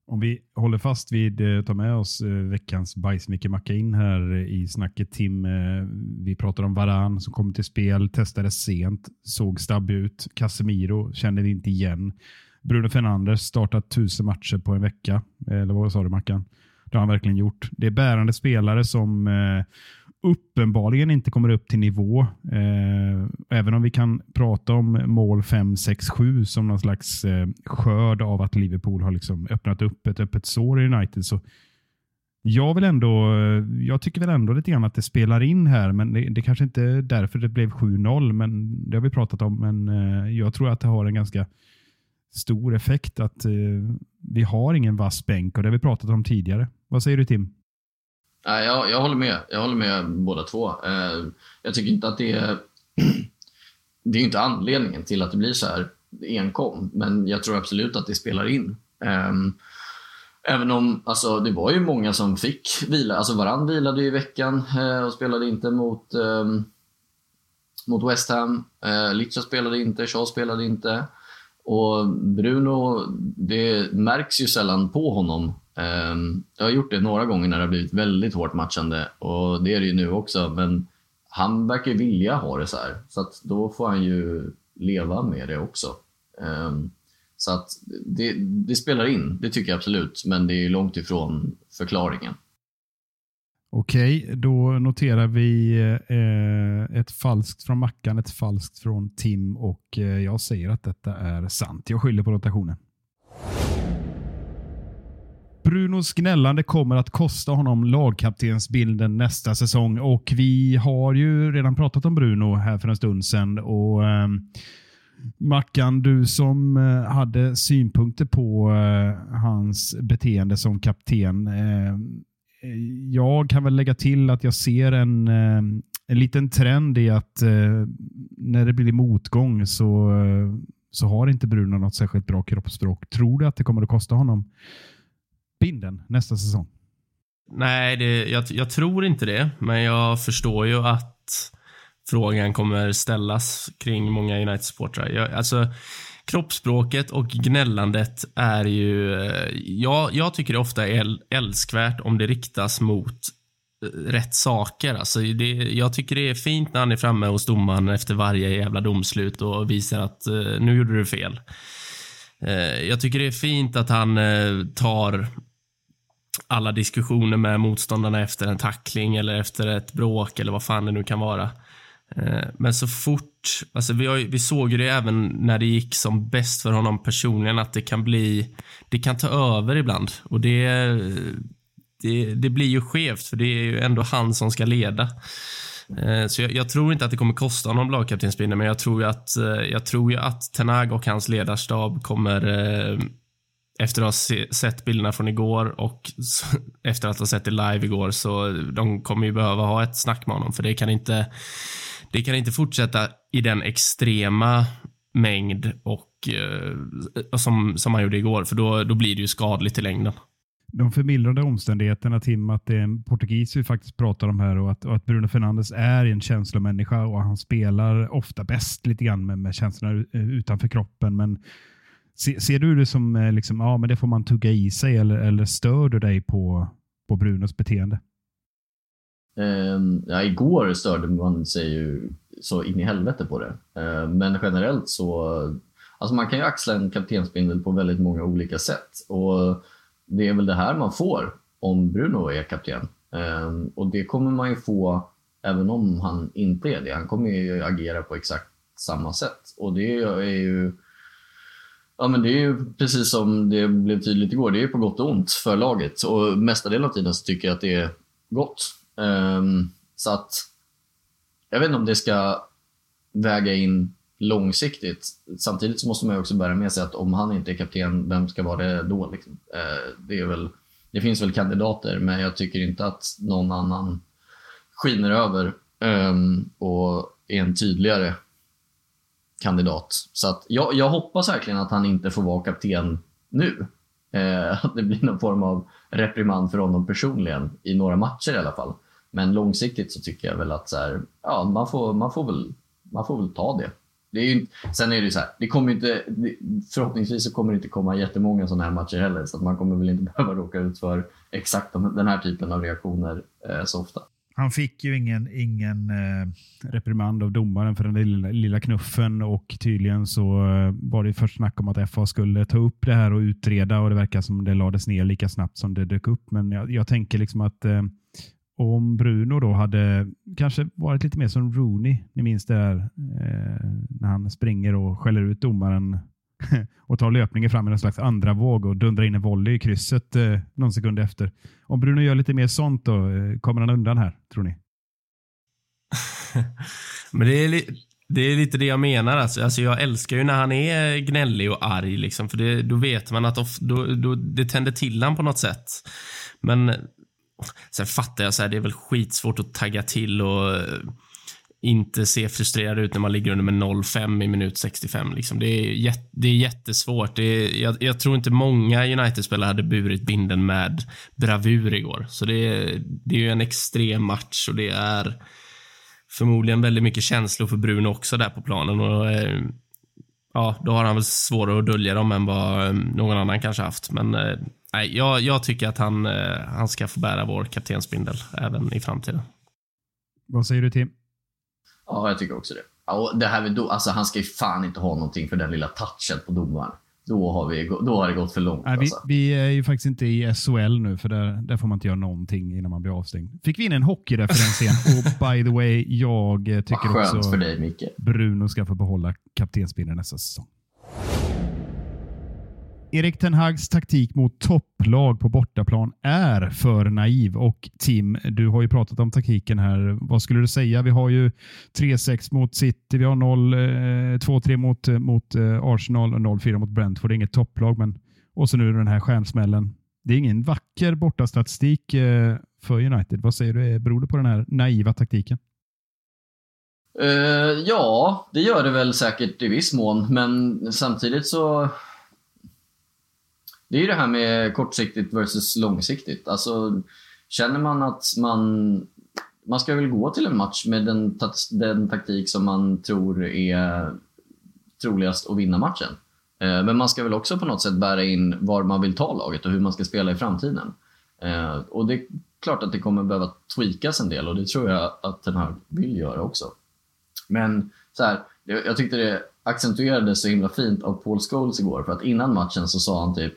Om vi håller fast vid, eh, tar med oss eh, veckans bajsmicke in här eh, i snacket Tim. Eh, vi pratar om Varan som kom till spel, testades sent, såg stabb ut. Casemiro kände vi inte igen. Bruno Fernandes startat tusen matcher på en vecka. Eller vad sa du Mackan? Det har han verkligen gjort. Det är bärande spelare som uppenbarligen inte kommer upp till nivå. Eh, även om vi kan prata om mål 5, 6, 7 som någon slags eh, skörd av att Liverpool har liksom öppnat upp ett öppet sår i United. Så jag, vill ändå, eh, jag tycker väl ändå lite grann att det spelar in här, men det, det kanske inte är därför det blev 7-0, men det har vi pratat om. Men eh, jag tror att det har en ganska stor effekt att eh, vi har ingen vass bänk och det har vi pratat om tidigare. Vad säger du Tim? Nej, jag, jag håller med. Jag håller med båda två. Eh, jag tycker inte att det är... <clears throat> det är inte anledningen till att det blir så här enkom, men jag tror absolut att det spelar in. Ehm, även om, alltså det var ju många som fick vila. Alltså Varann vilade ju i veckan eh, och spelade inte mot, ehm, mot West Ham. Eh, Litcha spelade inte, Shaw spelade inte. Och Bruno, det märks ju sällan på honom Ehm, jag har gjort det några gånger när det har blivit väldigt hårt matchande och det är det ju nu också. Men han verkar vilja ha det så här. Så att då får han ju leva med det också. Ehm, så att det, det, spelar in, det tycker jag absolut. Men det är långt ifrån förklaringen. Okej, då noterar vi eh, ett falskt från Mackan, ett falskt från Tim och eh, jag säger att detta är sant. Jag skyller på rotationen. Brunos gnällande kommer att kosta honom lagkaptensbilden nästa säsong och vi har ju redan pratat om Bruno här för en stund sedan. Och, eh, Mackan, du som eh, hade synpunkter på eh, hans beteende som kapten. Eh, jag kan väl lägga till att jag ser en, eh, en liten trend i att eh, när det blir motgång så eh, så har inte Bruno något särskilt bra kroppsspråk. Tror du att det kommer att kosta honom binden nästa säsong? Nej, det, jag, jag tror inte det, men jag förstår ju att frågan kommer ställas kring många United-supportrar. Alltså, kroppsspråket och gnällandet är ju... Eh, jag, jag tycker det ofta är älskvärt om det riktas mot eh, rätt saker. Alltså det, jag tycker det är fint när han är framme hos domaren efter varje jävla domslut och visar att eh, nu gjorde du fel. Eh, jag tycker det är fint att han eh, tar alla diskussioner med motståndarna efter en tackling eller efter ett bråk eller vad fan det nu kan vara. Eh, men så fort, alltså vi, har, vi såg ju det även när det gick som bäst för honom personligen att det kan bli, det kan ta över ibland och det, det, det blir ju skevt för det är ju ändå han som ska leda. Eh, så jag, jag tror inte att det kommer kosta honom lagkaptensbindeln men jag tror ju att, eh, jag tror ju att Tenag och hans ledarstab kommer efter att ha sett bilderna från igår och <laughs> efter att ha sett det live igår så de kommer ju behöva ha ett snack med honom för det kan inte det kan inte fortsätta i den extrema mängd och eh, som, som han gjorde igår för då, då blir det ju skadligt i längden. De förmildrande omständigheterna, Tim, att det är en portugis vi faktiskt pratar om här och att, och att Bruno Fernandes är en känslomänniska och han spelar ofta bäst lite grann med, med känslorna eh, utanför kroppen. Men se, ser du det som eh, liksom, ja, men det får man tugga i sig eller, eller stör du dig på, på Brunos beteende? Ehm, ja, igår störde man sig ju så in i helvete på det. Ehm, men generellt så, alltså man kan ju axla en kaptensbindel på väldigt många olika sätt. Och det är väl det här man får om Bruno är kapten. Ehm, och det kommer man ju få även om han inte är det. Han kommer ju agera på exakt samma sätt. Och det är ju Ja men det är ju precis som det blev tydligt igår, det är på gott och ont för laget. Och mesta delen av tiden så tycker jag att det är gott. Um, så att jag vet inte om det ska väga in långsiktigt. Samtidigt så måste man ju också bära med sig att om han inte är kapten, vem ska vara det då? Liksom? Uh, det, är väl, det finns väl kandidater, men jag tycker inte att någon annan skiner över um, och är en tydligare kandidat. Så att jag, jag hoppas verkligen att han inte får vara kapten nu. Eh, att det blir någon form av reprimand för honom personligen i några matcher i alla fall. Men långsiktigt så tycker jag väl att så här, ja, man, får, man, får väl, man får väl ta det. det är ju, sen är det ju så här, det kommer inte, förhoppningsvis så kommer det inte komma jättemånga sådana här matcher heller. Så att man kommer väl inte <laughs> behöva råka ut för exakt den här typen av reaktioner eh, så ofta. Han fick ju ingen, ingen eh, reprimand av domaren för den lilla, lilla knuffen och tydligen så eh, var det först snack om att FA skulle ta upp det här och utreda och det verkar som det lades ner lika snabbt som det dök upp. Men jag, jag tänker liksom att eh, om Bruno då hade kanske varit lite mer som Rooney, ni minns det där eh, när han springer och skäller ut domaren <laughs> och tar löpningen fram i någon slags andra våg och dundrar in en volley i krysset eh, någon sekund efter. Om Bruno gör lite mer sånt då, eh, kommer han undan här, tror ni? <laughs> Men det är, li- det är lite det jag menar. Alltså. Alltså, jag älskar ju när han är gnällig och arg. Liksom, för det, då vet man att of, då, då, det tänder till han på något sätt. Men sen fattar jag, så här, det är väl skitsvårt att tagga till och eh, inte se frustrerad ut när man ligger under med 0-5 i minut 65. Liksom. Det, är jätt, det är jättesvårt. Det är, jag, jag tror inte många United-spelare hade burit binden med bravur igår. Så det, är- det är ju en extrem match och det är förmodligen väldigt mycket känslor för Bruno också där på planen. Och, eh, ja, då har han väl svårare att dölja dem än vad eh, någon annan kanske haft. Men eh, nej, jag, jag tycker att han, han ska få bära vår kaptensbindel även i framtiden. Vad säger du Tim? Ja, jag tycker också det. Och det här do, alltså, han ska ju fan inte ha någonting för den lilla touchen på domaren. Då har, vi, då har det gått för långt. Nej, vi, alltså. vi är ju faktiskt inte i SHL nu, för där, där får man inte göra någonting innan man blir avstängd. Fick vi in en hockeyreferens igen? <laughs> Och by the way, jag eh, Vad tycker skönt också för dig, Micke. Bruno ska få behålla kaptensbindeln nästa säsong. Erik Ten Hags taktik mot topplag på bortaplan är för naiv. Och Tim, du har ju pratat om taktiken här. Vad skulle du säga? Vi har ju 3-6 mot City, vi har 2-3 eh, mot, eh, mot eh, Arsenal och 0-4 mot Brentford. Det är inget topplag, men och så nu den här stjärnsmällen. Det är ingen vacker bortastatistik för United. Vad säger du? Beror det på den här naiva taktiken? Uh, ja, det gör det väl säkert i viss mån, men samtidigt så... Det är ju det här med kortsiktigt versus långsiktigt. Alltså, känner man att man... Man ska väl gå till en match med den, den taktik som man tror är troligast att vinna matchen. Eh, men man ska väl också på något sätt bära in var man vill ta laget och hur man ska spela i framtiden. Eh, och det är klart att det kommer behöva tweakas en del och det tror jag att den här vill göra också. Men så här, jag tyckte det accentuerades så himla fint av Paul Scholes igår för att innan matchen så sa han typ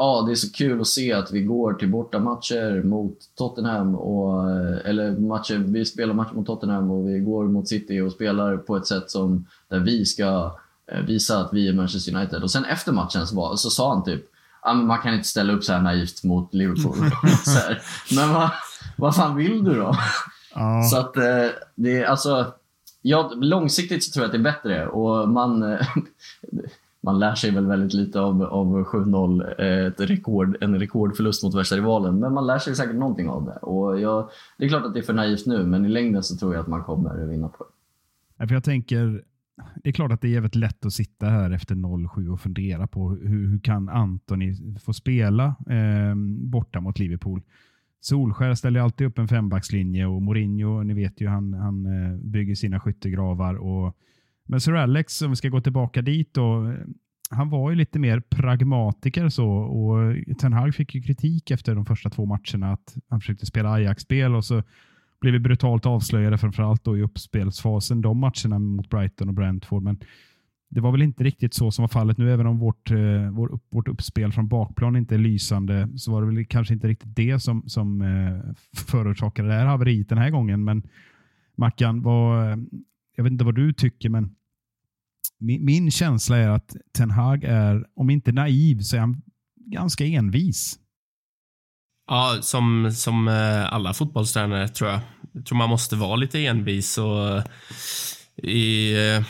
Ja, det är så kul att se att vi går till bortamatcher mot Tottenham och, eh, eller matcher, vi spelar matcher mot Tottenham och vi går mot City och spelar på ett sätt som där vi ska eh, visa att vi är Manchester United. Och sen efter matchen så, var, så sa han typ ah, man kan inte ställa upp så här naivt mot Liverpool. <laughs> <laughs> så här, men vad, vad fan vill du då? Ja. Så att eh, det är alltså, ja, långsiktigt så tror jag att det är bättre och man, man lär sig väl väldigt lite av, av 7-0, eh, ett rekord, en rekordförlust mot värsta rivalen, men man lär sig säkert någonting av det. Och jag, det är klart att det är för naivt nu, men i längden så tror jag att man kommer vinna på det. För jag tänker, det är klart att det är jävligt lätt att sitta här efter 0-7 och fundera på hur, hur kan Antoni få spela eh, borta mot Liverpool. Solskär ställer alltid upp en fembackslinje och Mourinho, ni vet ju, han, han eh, bygger sina skyttegravar. Och, men Sir Alex, om vi ska gå tillbaka dit då, han var ju lite mer pragmatiker så och Ten Hag fick ju kritik efter de första två matcherna att han försökte spela Ajax-spel och så blev vi brutalt avslöjade, framförallt då i uppspelsfasen, de matcherna mot Brighton och Brentford. Men det var väl inte riktigt så som var fallet nu, även om vårt, eh, vår upp, vårt uppspel från bakplan inte är lysande, så var det väl kanske inte riktigt det som, som eh, förorsakade det här haveriet den här gången. Men Mackan, vad, jag vet inte vad du tycker, men min, min känsla är att Ten Hag är, om inte naiv, så är han ganska envis. Ja, som, som eh, alla fotbollstränare tror jag. Jag tror man måste vara lite envis och eh, i, eh,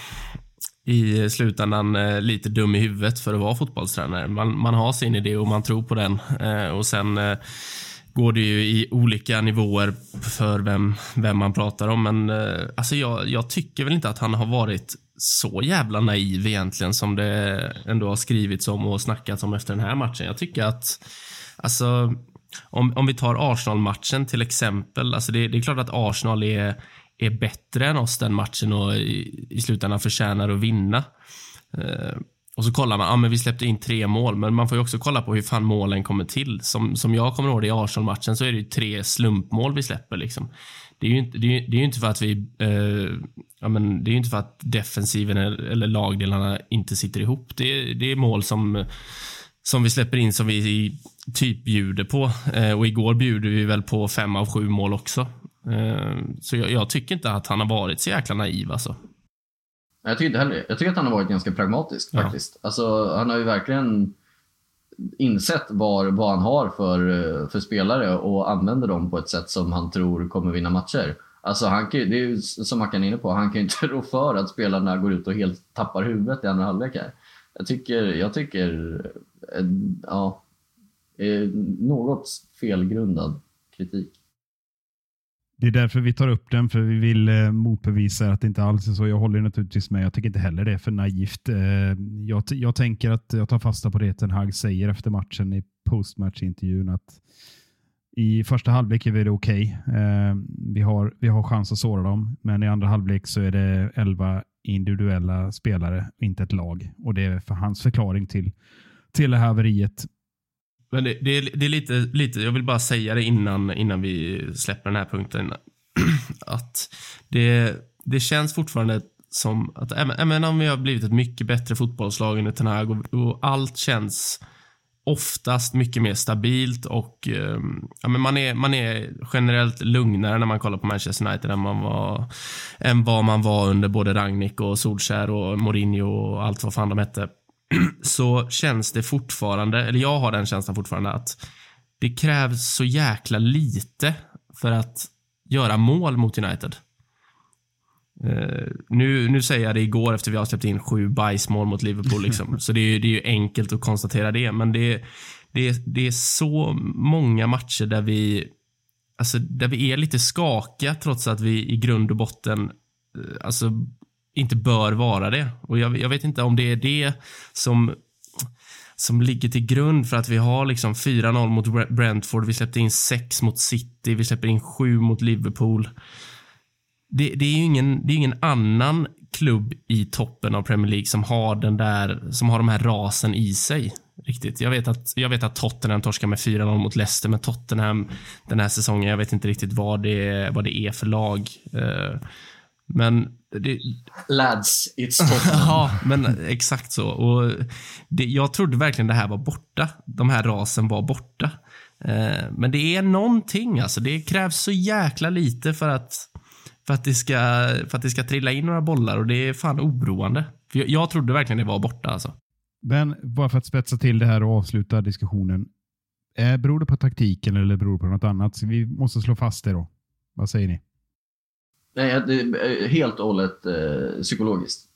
i slutändan lite dum i huvudet för att vara fotbollstränare. Man, man har sin idé och man tror på den. Och sen går det ju i olika nivåer för vem, vem man pratar om. Men alltså jag, jag tycker väl inte att han har varit så jävla naiv egentligen som det ändå har skrivits om och snackats om efter den här matchen. Jag tycker att Alltså, om, om vi tar Arsenal-matchen till exempel. Alltså det, det är klart att Arsenal är, är bättre än oss den matchen och i, i slutändan förtjänar att vinna. Eh, och så kollar man, ja ah, men vi släppte in tre mål, men man får ju också kolla på hur fan målen kommer till. Som, som jag kommer ihåg det i Arsenal-matchen så är det ju tre slumpmål vi släpper liksom. Det är ju inte, det är, det är inte för att vi, eh, ja men det är ju inte för att defensiven eller, eller lagdelarna inte sitter ihop. Det, är- det är mål som som vi släpper in som vi typ bjuder på. Eh, och igår bjuder vi väl på fem av sju mål också. Eh, så jag, jag tycker inte att han har varit så jäkla naiv alltså. Jag tycker inte heller. Jag tycker att han har varit ganska pragmatisk Ja. faktiskt. Alltså, han har ju verkligen insett var, vad han har för, eh, för spelare och använder dem på ett sätt som han tror kommer vinna matcher. Alltså han kan, det är ju som Mackan är inne på, han kan ju inte <laughs> rå för att spelarna går ut och helt tappar huvudet i andra halvlek här. Jag tycker, jag tycker, eh, ja, eh, något felgrundad kritik. Det är därför vi tar upp den, för vi vill eh, motbevisa att det inte alls är så. Jag håller naturligtvis med. Jag tycker inte heller det är för naivt. Eh, jag, jag tänker att jag tar fasta på det Ten Hag säger efter matchen i postmatchintervjun att i första halvlek är det okej. Eh, vi, har, vi har chans att såra dem, men i andra halvlek så är det 11 individuella spelare, inte ett lag. Och det är för hans förklaring till, till det här haveriet. Men det, det, är, det är lite, lite, jag vill bara säga det innan, innan vi släpper den här punkten. <clears throat> Att det, det känns fortfarande som att även, om vi har blivit ett mycket bättre fotbollslag under Ten Hag och, och allt känns oftast mycket mer stabilt och ehm, ja, men man, är, man är generellt lugnare när man kollar på Manchester United än, man var, än vad man var under både Rangnick och Solskär och Mourinho och allt vad fan de hette <clears throat> så känns det fortfarande, eller jag har den känslan fortfarande att det krävs så jäkla lite för att göra mål mot United. Eh, nu, nu säger jag det igår efter vi har släppt in sju bajsmål mot Liverpool. Liksom. <laughs> så det är, ju- det är ju enkelt att konstatera det. Men det, det, det är så många matcher där vi, alltså, där vi är lite skakiga trots att vi i grund och botten alltså, inte bör vara det. Och jag, jag vet inte om det är det som som ligger till grund för att vi har liksom 4-0 mot Brentford, vi släppte in 6 mot City, vi släpper in 7 mot Liverpool. Det, det är ju ingen, det är ingen annan klubb i toppen av Premier League som har den där, som har de här rasen i sig. Riktigt. Jag vet att, jag vet att Tottenham torskar med 4-0 mot Leicester, men Tottenham den här säsongen, jag vet inte riktigt vad det, vad det är för lag. Eh, men det, Lads, it's <laughs> Tottenham. ja, men exakt så. Och det, jag trodde verkligen det här var borta. De här rasen var borta. Eh, men det är någonting alltså. Det krävs så jäkla lite för att, för att, det, ska, för att det ska trilla in några bollar och det är fan oroande. För jag, jag trodde verkligen det var borta alltså. Men bara för att spetsa till det här och avsluta diskussionen. Eh, beror det på taktiken eller beror det på något annat? Så vi måste slå fast det då. Vad säger ni? Nej, det är eh, helt och hållet eh, psykologiskt.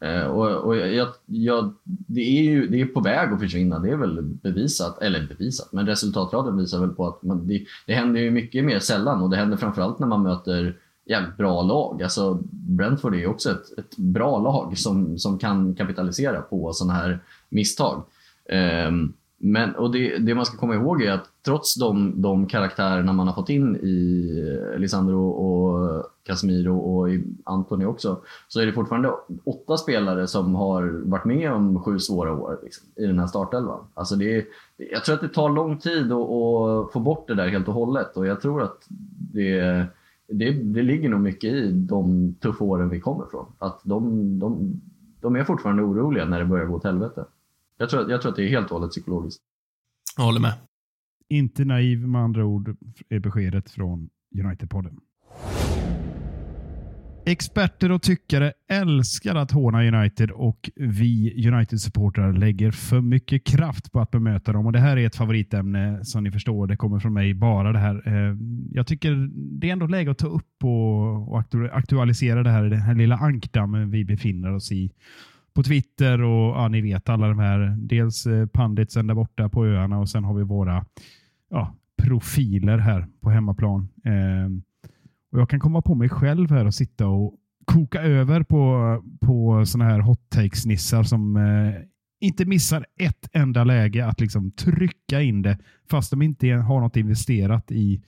Eh, och, och jag, jag, det är ju det är på väg att försvinna, det är väl bevisat. Eller bevisat, men resultatraden visar väl på att man, det, det händer ju mycket mer sällan och det händer framförallt när man möter jävligt bra lag. Alltså Brentford är ju också ett, ett bra lag som, som kan kapitalisera på sådana här misstag. Um, men, och det, det, man ska komma ihåg är att trots de, de karaktärerna man har fått in i eh, Lisandro och Casemiro och i Antoni också, så är det fortfarande åtta spelare som har varit med om sju svåra år liksom, i den här startelvan. Alltså det, jag tror att det tar lång tid att, att, få bort det där helt och hållet och jag tror att det, det, det ligger nog mycket i de tuffa åren vi kommer ifrån. Att de, de, de är fortfarande oroliga när det börjar gå åt helvete. Jag tror, jag tror att det är helt och hållet psykologiskt. Jag håller med. Inte naiv med andra ord är beskedet från United-podden. Experter och tyckare älskar att håna United och vi United-supportrar lägger för mycket kraft på att bemöta dem. Och Det här är ett favoritämne som ni förstår. Det kommer från mig bara det här. Eh, jag tycker det är ändå läge att ta upp och, och aktualisera det här, den här lilla ankdammen vi befinner oss i på Twitter och ja, ni vet alla de här. Dels eh, panditsen där borta på öarna och sen har vi våra ja, profiler här på hemmaplan. Eh, och Jag kan komma på mig själv här och sitta och koka över på, på såna här hot takes-nissar som eh, inte missar ett enda läge att liksom trycka in det fast de inte har något investerat i,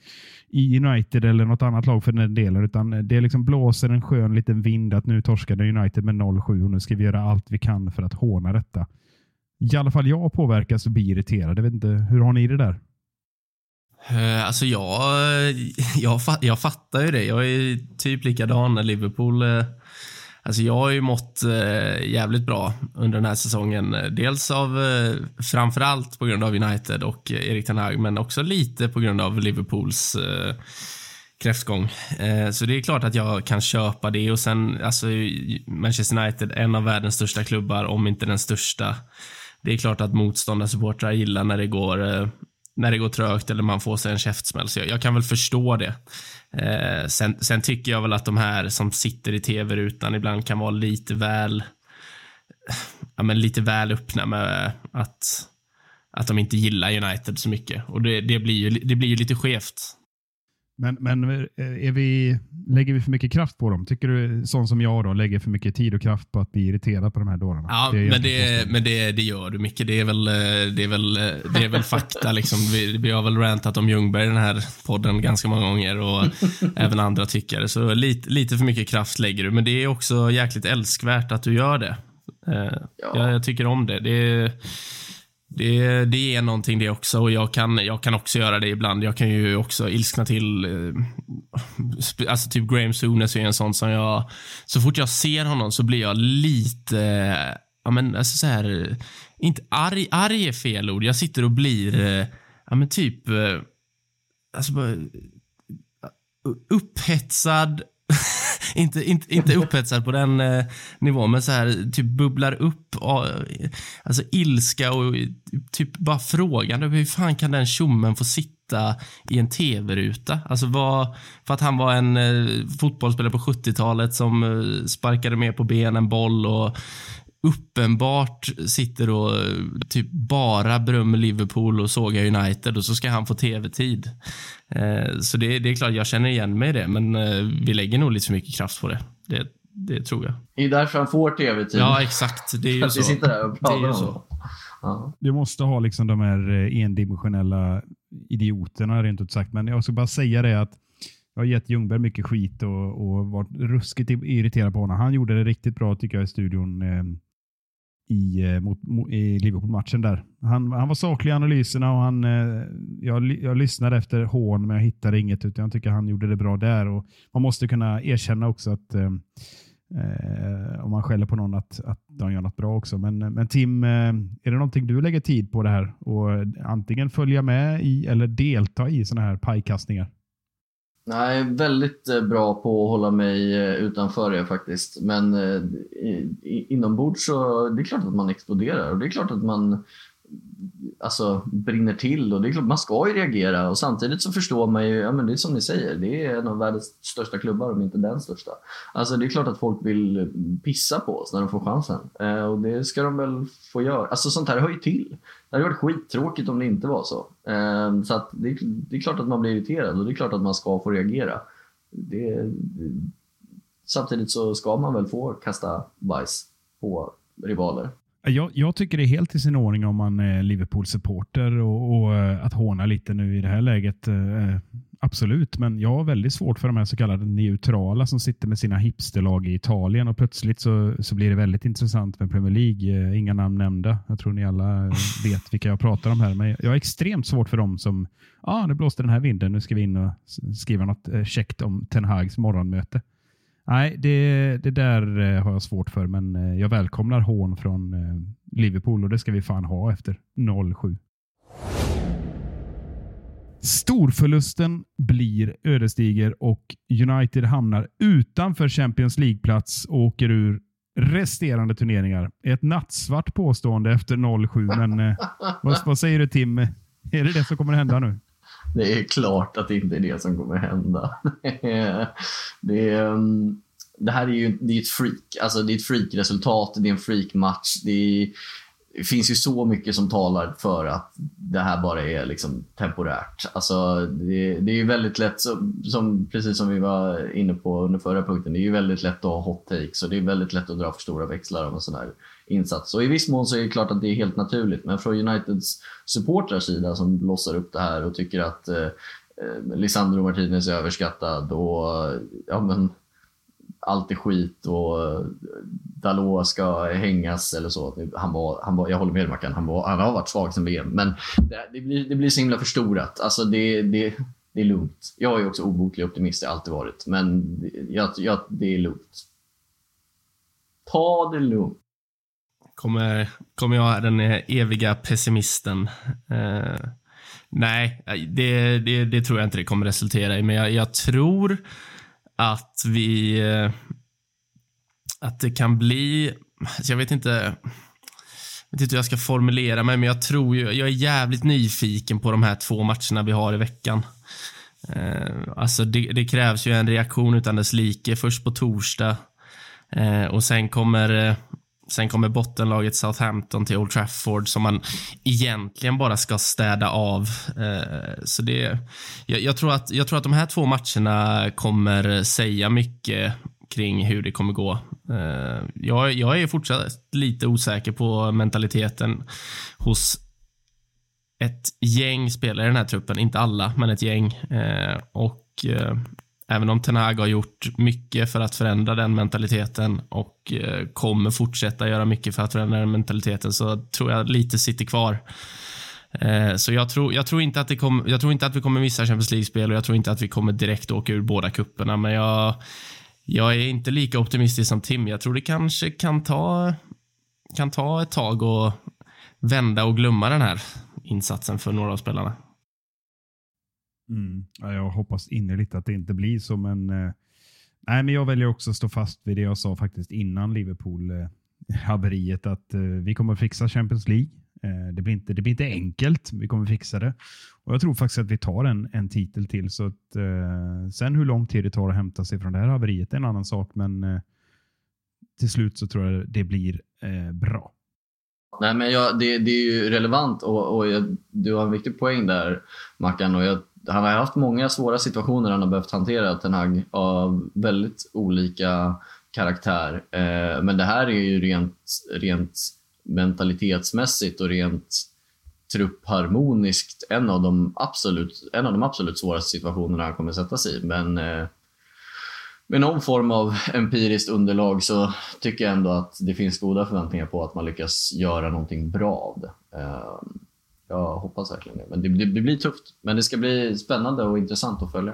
i United eller något annat lag för den delen. Utan det liksom blåser en skön liten vind att nu torskade United med 0-7 och nu ska vi göra allt vi kan för att håna detta. I alla fall jag påverkas och blir irriterad. Jag vet inte, hur har ni det där? Eh, alltså jag, <laughs> jag, jag fattar ju det. Jag är typ likadan när Liverpool eh, Alltså jag har ju mått eh, jävligt bra under den här säsongen. Dels av, eh, framförallt på grund av United och Erik Ten Hag, men också lite på grund av Liverpools eh, kräftgång. Eh, så det är klart att jag kan köpa det och sen, alltså Manchester United, en av världens största klubbar, om inte den största. Det är klart att motståndarsupportrar gillar när det går eh, när det går trögt eller man får sig en käftsmäll. Så jag, jag kan väl förstå det. Eh, sen, sen, tycker jag väl att de här som sitter i tv-rutan ibland kan vara lite väl ja, men lite väl öppna med att, att de inte gillar United så mycket. Och det, det blir, ju, det blir ju lite skevt. Men, men eh, är vi, lägger vi för mycket kraft på dem? Tycker du, sån som jag, då, lägger för mycket tid och kraft på att bli irriterad på de här dårarna? Ja, det men, det, men det, det gör du Micke. Det är väl, eh, det är väl, eh, det är väl fakta. Liksom. Vi, vi har väl rantat om Ljungberg i den här podden ganska många gånger och <laughs> även andra tyckare. Så lite, lite för mycket kraft lägger du, men det är också jäkligt älskvärt att du gör det. Ja. Jag, jag tycker om det. det är, det, det är någonting det också och jag kan, jag kan också göra det ibland. Jag kan ju också ilskna till. Eh, alltså typ Graham Souness är en sån som jag, så fort jag ser honom så blir jag lite, ja men alltså så här, inte arg, arg är fel ord. Jag sitter och blir, eh, ja men typ, eh, alltså bara, eh, upphetsad <laughs> inte, inte, inte upphetsad på den eh, nivån, men så här typ bubblar upp. Och, alltså ilska och typ bara frågan hur fan kan den tjommen få sitta i en tv-ruta? Alltså vad, för att han var en eh, fotbollsspelare på 70-talet som eh, sparkade med på benen boll och uppenbart sitter och typ bara berömmer Liverpool och sågar United och så ska han få tv-tid. Eh, så det, det, är klart, jag känner igen mig i det, men eh, vi lägger nog lite för mycket kraft på det. Det, det tror jag. Det är därför han får tv-tid. Ja, exakt. Det är ju så. vi sitter där och Det är pratar ju om så. Ja. Du måste ha liksom de här eh, endimensionella idioterna rent ut sagt. Men jag ska bara säga det att jag har gett Ljungberg mycket skit och, och varit ruskigt irriterad på honom. Han gjorde det riktigt bra tycker jag i studion eh, i, eh, mot, mot, i Liverpool-matchen där. Han, han var saklig i analyserna och han, eh, jag, jag lyssnade efter hån men jag hittade inget utan jag tycker han gjorde det bra där. Och man måste kunna erkänna också att eh, eh, om man skäller på någon att, att de gör något bra också. Men, eh, men Tim, eh, är det någonting du lägger tid på det här och antingen följa med i eller delta i sådana här pajkastningar? Nej, väldigt eh, bra på att hålla mig eh, utanför det faktiskt. Men eh, inombords så det är klart att man exploderar och det är klart att man alltså, brinner till och det är klart man ska ju reagera och samtidigt så förstår man ju, ja men det är som ni säger, det är en av världens största klubbar om inte den största. Alltså det är klart att folk vill pissa på oss när de får chansen eh, och det ska de väl få göra. Alltså sånt här hör ju till. Det hade varit skittråkigt om det inte var så. Eh, så att det, är- det är klart att man blir irriterad och det är klart att man ska få reagera. Det, samtidigt så ska man väl få kasta bajs på rivaler. Jag, jag tycker det är helt i sin ordning om man är Liverpool-supporter och, och eh, att håna lite nu i det här läget. eh, Absolut, men jag har väldigt svårt för de här så kallade neutrala som sitter med sina hipsterlag i Italien och plötsligt så, så blir det väldigt intressant med Premier League. Eh, Inga namn nämnda. Jag tror ni alla eh, <laughs> vet vilka jag pratar om här, men jag har extremt svårt för dem som, ja, ah, nu blåste den här vinden, nu ska vi in och skriva något eh, käckt om Ten Hags morgonmöte. Nej, det, det där eh, har jag svårt för, men eh, jag välkomnar hån från eh, Liverpool och det ska vi fan ha efter 0-7. Storförlusten blir ödesdiger och United hamnar utanför Champions League-plats och åker ur resterande turneringar. Ett nattsvart påstående efter 0-7, men vad, vad säger du Tim? Är det det som kommer hända nu? <laughs> Det är klart att det inte är det som kommer hända. <laughs> det, är, mm, det här är ju det är ett freak. Alltså det är ett freak-resultat, det är en freak-match. Det, är, det finns ju så mycket som talar för att det här bara är liksom temporärt. Alltså det, det är ju väldigt lätt, som, som, precis som vi var inne på under förra punkten, det är ju väldigt lätt att ha hot takes och det är väldigt lätt att dra för stora växlar av en sån här insats. Och i viss mån så är det klart att det är helt naturligt, men från Uniteds supportrars sida som blossar upp det här och tycker att eh, eh Lisandro Martinez är överskattad och ja, men, allt är skit och eh, Dalot ska hängas eller så. Han var, han var, jag håller med Mackan, han, var, han har varit svag sen VM. Men det, det, blir, det blir så himla förstorat. Alltså det, det, det är lugnt. Jag är också obotlig optimist, det har jag alltid varit. Men jag, jag, det är lugnt. Ta det lugnt. Kommer, kommer jag den eviga pessimisten. Eh, nej, det, det, det tror jag inte det kommer resultera i, men jag, jag tror att vi... Eh, att det kan bli... Alltså jag vet inte... Jag vet inte hur jag ska formulera mig, men jag tror ju, jag är jävligt nyfiken på de här två matcherna vi har i veckan. Eh, alltså det, det krävs ju en reaktion utan dess like. Först på torsdag eh, och sen kommer Sen kommer bottenlaget Southampton till Old Trafford som man egentligen bara ska städa av. Eh, så det, jag, jag, tror att, jag tror att de här två matcherna kommer säga mycket kring hur det kommer gå. Eh, jag, jag är fortsatt lite osäker på mentaliteten hos ett gäng spelare i den här truppen. Inte alla, men ett gäng. Eh, och Även om Ten Hag har gjort mycket för att förändra den mentaliteten och eh, kommer fortsätta göra mycket för att förändra den mentaliteten så tror jag lite sitter kvar. Eh, så jag tror, jag, tror inte att det kom, jag tror inte att vi kommer missa Champions League-spel och jag tror inte att vi kommer direkt åka ur båda kupperna men jag, jag är inte lika optimistisk som Tim. Jag tror det kanske kan ta, kan ta ett tag att vända och glömma den här insatsen för några av spelarna. Mm. Ja, jag hoppas innerligt att det inte blir så, men eh, nej, men jag väljer också att stå fast vid det jag sa faktiskt innan Liverpool eh, haveriet att eh, vi kommer fixa Champions League. Eh, det, blir inte, det blir inte enkelt, vi kommer fixa det. Och Jag tror faktiskt att vi tar en, en titel till. Så att, eh, sen hur lång tid det tar att hämta sig från det här haveriet är en annan sak, men eh, till slut så tror jag det blir eh, bra. Nej, men jag, det, det är ju relevant och, och jag, du har en viktig poäng där, Mackan. Och jag, han har haft många svåra situationer han har behövt hantera, Ten Hag, av väldigt olika karaktär. Eh, men det här är ju rent, rent mentalitetsmässigt och rent truppharmoniskt en av de absolut, en av de absolut svåraste situationerna han kommer sätta sig i. Men eh, med någon form av empiriskt underlag så tycker jag ändå att det finns goda förväntningar på att man lyckas göra någonting bra av det. Eh, jag hoppas verkligen det. Men det, det, det blir tufft. Men det ska bli spännande och intressant att följa.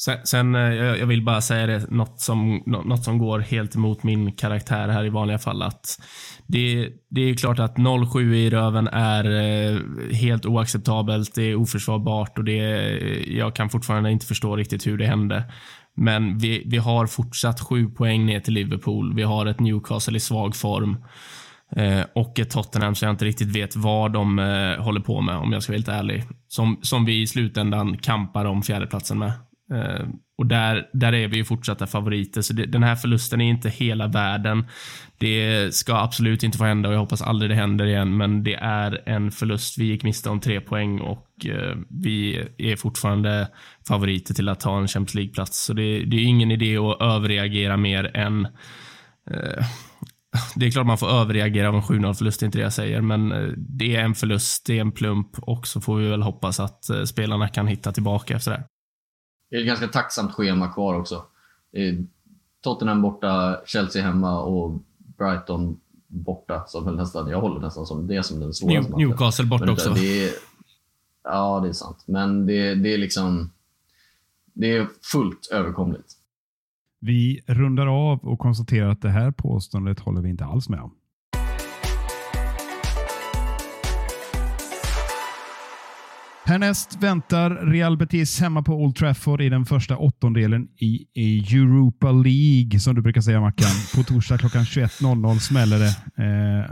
Sen, sen eh, jag vill bara säga det, något som, något som går helt emot min karaktär här i vanliga fall. Att det, det är klart att 0-7 i röven är eh, helt oacceptabelt. Det är oförsvarbart och det, eh, jag kan fortfarande inte förstå riktigt hur det hände. Men vi, vi har fortsatt sju poäng ner till Liverpool. Vi har ett Newcastle i svag form. Eh, och ett Tottenham som jag inte riktigt vet vad de eh, håller på med om jag ska vara helt ärlig. Som, som vi i slutändan kampar om fjärdeplatsen med. Eh, och där, där är vi ju fortsatta favoriter, så det, den här förlusten är inte hela världen. Det ska absolut inte få hända och jag hoppas aldrig det händer igen, men det är en förlust. Vi gick miste om tre poäng och eh, vi är fortfarande favoriter till att ta en Champions League-plats. Så det, det är ingen idé att överreagera mer än eh, <laughs> det är klart man får överreagera av en 7-0 förlust, det är inte det jag säger, men eh, det är en förlust, det är en plump och så får vi väl hoppas att eh, spelarna kan hitta tillbaka efter det. Det är ett ganska tacksamt schema kvar också. Tottenham borta, Chelsea hemma och Brighton borta. Som väl nästan, jag håller nästan som det som den svåraste New, Newcastle borta också. Det är, ja, det är sant. Men det, det är liksom... Det är fullt överkomligt. Vi rundar av och konstaterar att det här påståendet håller vi inte alls med om. Härnäst väntar Real Betis hemma på Old Trafford i den första åttondelen i, i Europa League, som du brukar säga Mackan. På torsdag klockan 21.00 smäller det. Eh,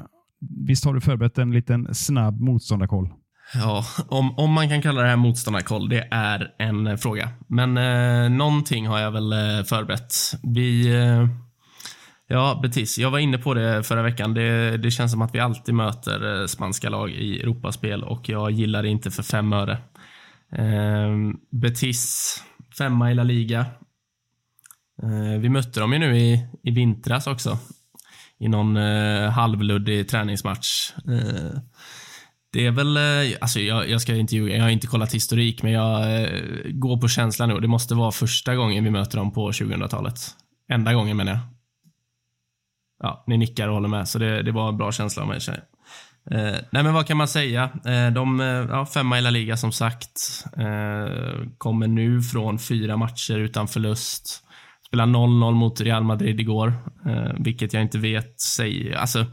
visst har du förberett en liten snabb motståndarkoll? Ja, om, om man kan kalla det här motståndarkoll, det är en eh, fråga. Men eh, någonting har jag väl eh, förberett. Vi... Eh, ja, Betis. Jag var inne på det förra veckan. Det, det känns som att vi alltid möter eh, spanska lag i Europaspel och jag gillar det inte för fem öre. Eh, Betis, femma i La Liga. Eh, vi mötte dem ju nu i, i vintras också. I någon eh, halvluddig träningsmatch. Det är väl, eh, alltså jag, jag ska inte ljuga, jag har inte kollat historik, men jag eh, går på känslan nu. Det måste vara första gången vi möter dem på 2000-talet. Enda gången menar jag. Ja, ni nickar och håller med, så det, det var en bra känsla av mig känner. Eh, nej men vad kan man säga? Eh, de, eh, ja, femma i La Liga som sagt. Eh, kommer nu från fyra matcher utan förlust. Spelade 0-0 mot Real Madrid igår, eh, vilket jag inte vet säger... Alltså,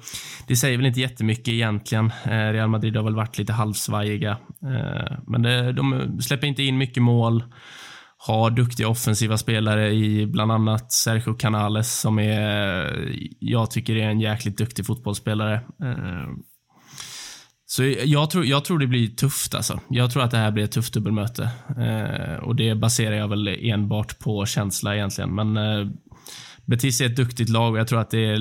det säger väl inte jättemycket egentligen. Eh, Real Madrid har väl varit lite halvsvajiga. Eh, men det, de släpper inte in mycket mål. Har duktiga offensiva spelare i bland annat Sergio Canales som är, jag tycker är en jäkligt duktig fotbollsspelare. Eh, så jag tror, jag tror det blir tufft alltså. Jag tror att det här blir ett tufft dubbelmöte. Eh, och det baserar jag väl enbart på känsla egentligen. Men eh, Betis är ett duktigt lag och jag tror att det är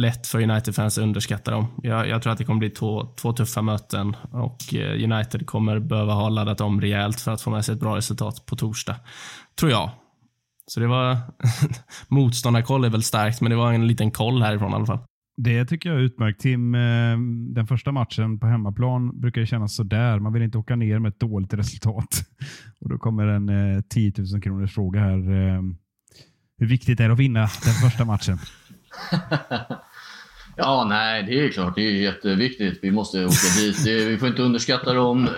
lätt för United-fans att underskatta dem. Jag, jag tror att det kommer bli två, två tuffa möten och eh, United kommer behöva ha laddat om rejält för att få med sig ett bra resultat på torsdag. Tror jag. Så det var... <laughs> Motståndarkoll är väl starkt, men det var en liten koll härifrån i alla fall. Det tycker jag är utmärkt. Tim, eh, den första matchen på hemmaplan brukar ju kännas sådär. Man vill inte åka ner med ett dåligt resultat. <laughs> Och Då kommer en eh, 10 000 kronors fråga här. Eh, hur viktigt är det att vinna den första matchen? <laughs> Ja, nej, det är klart. Det är jätteviktigt. Vi måste åka dit. Det, vi får inte underskatta dem.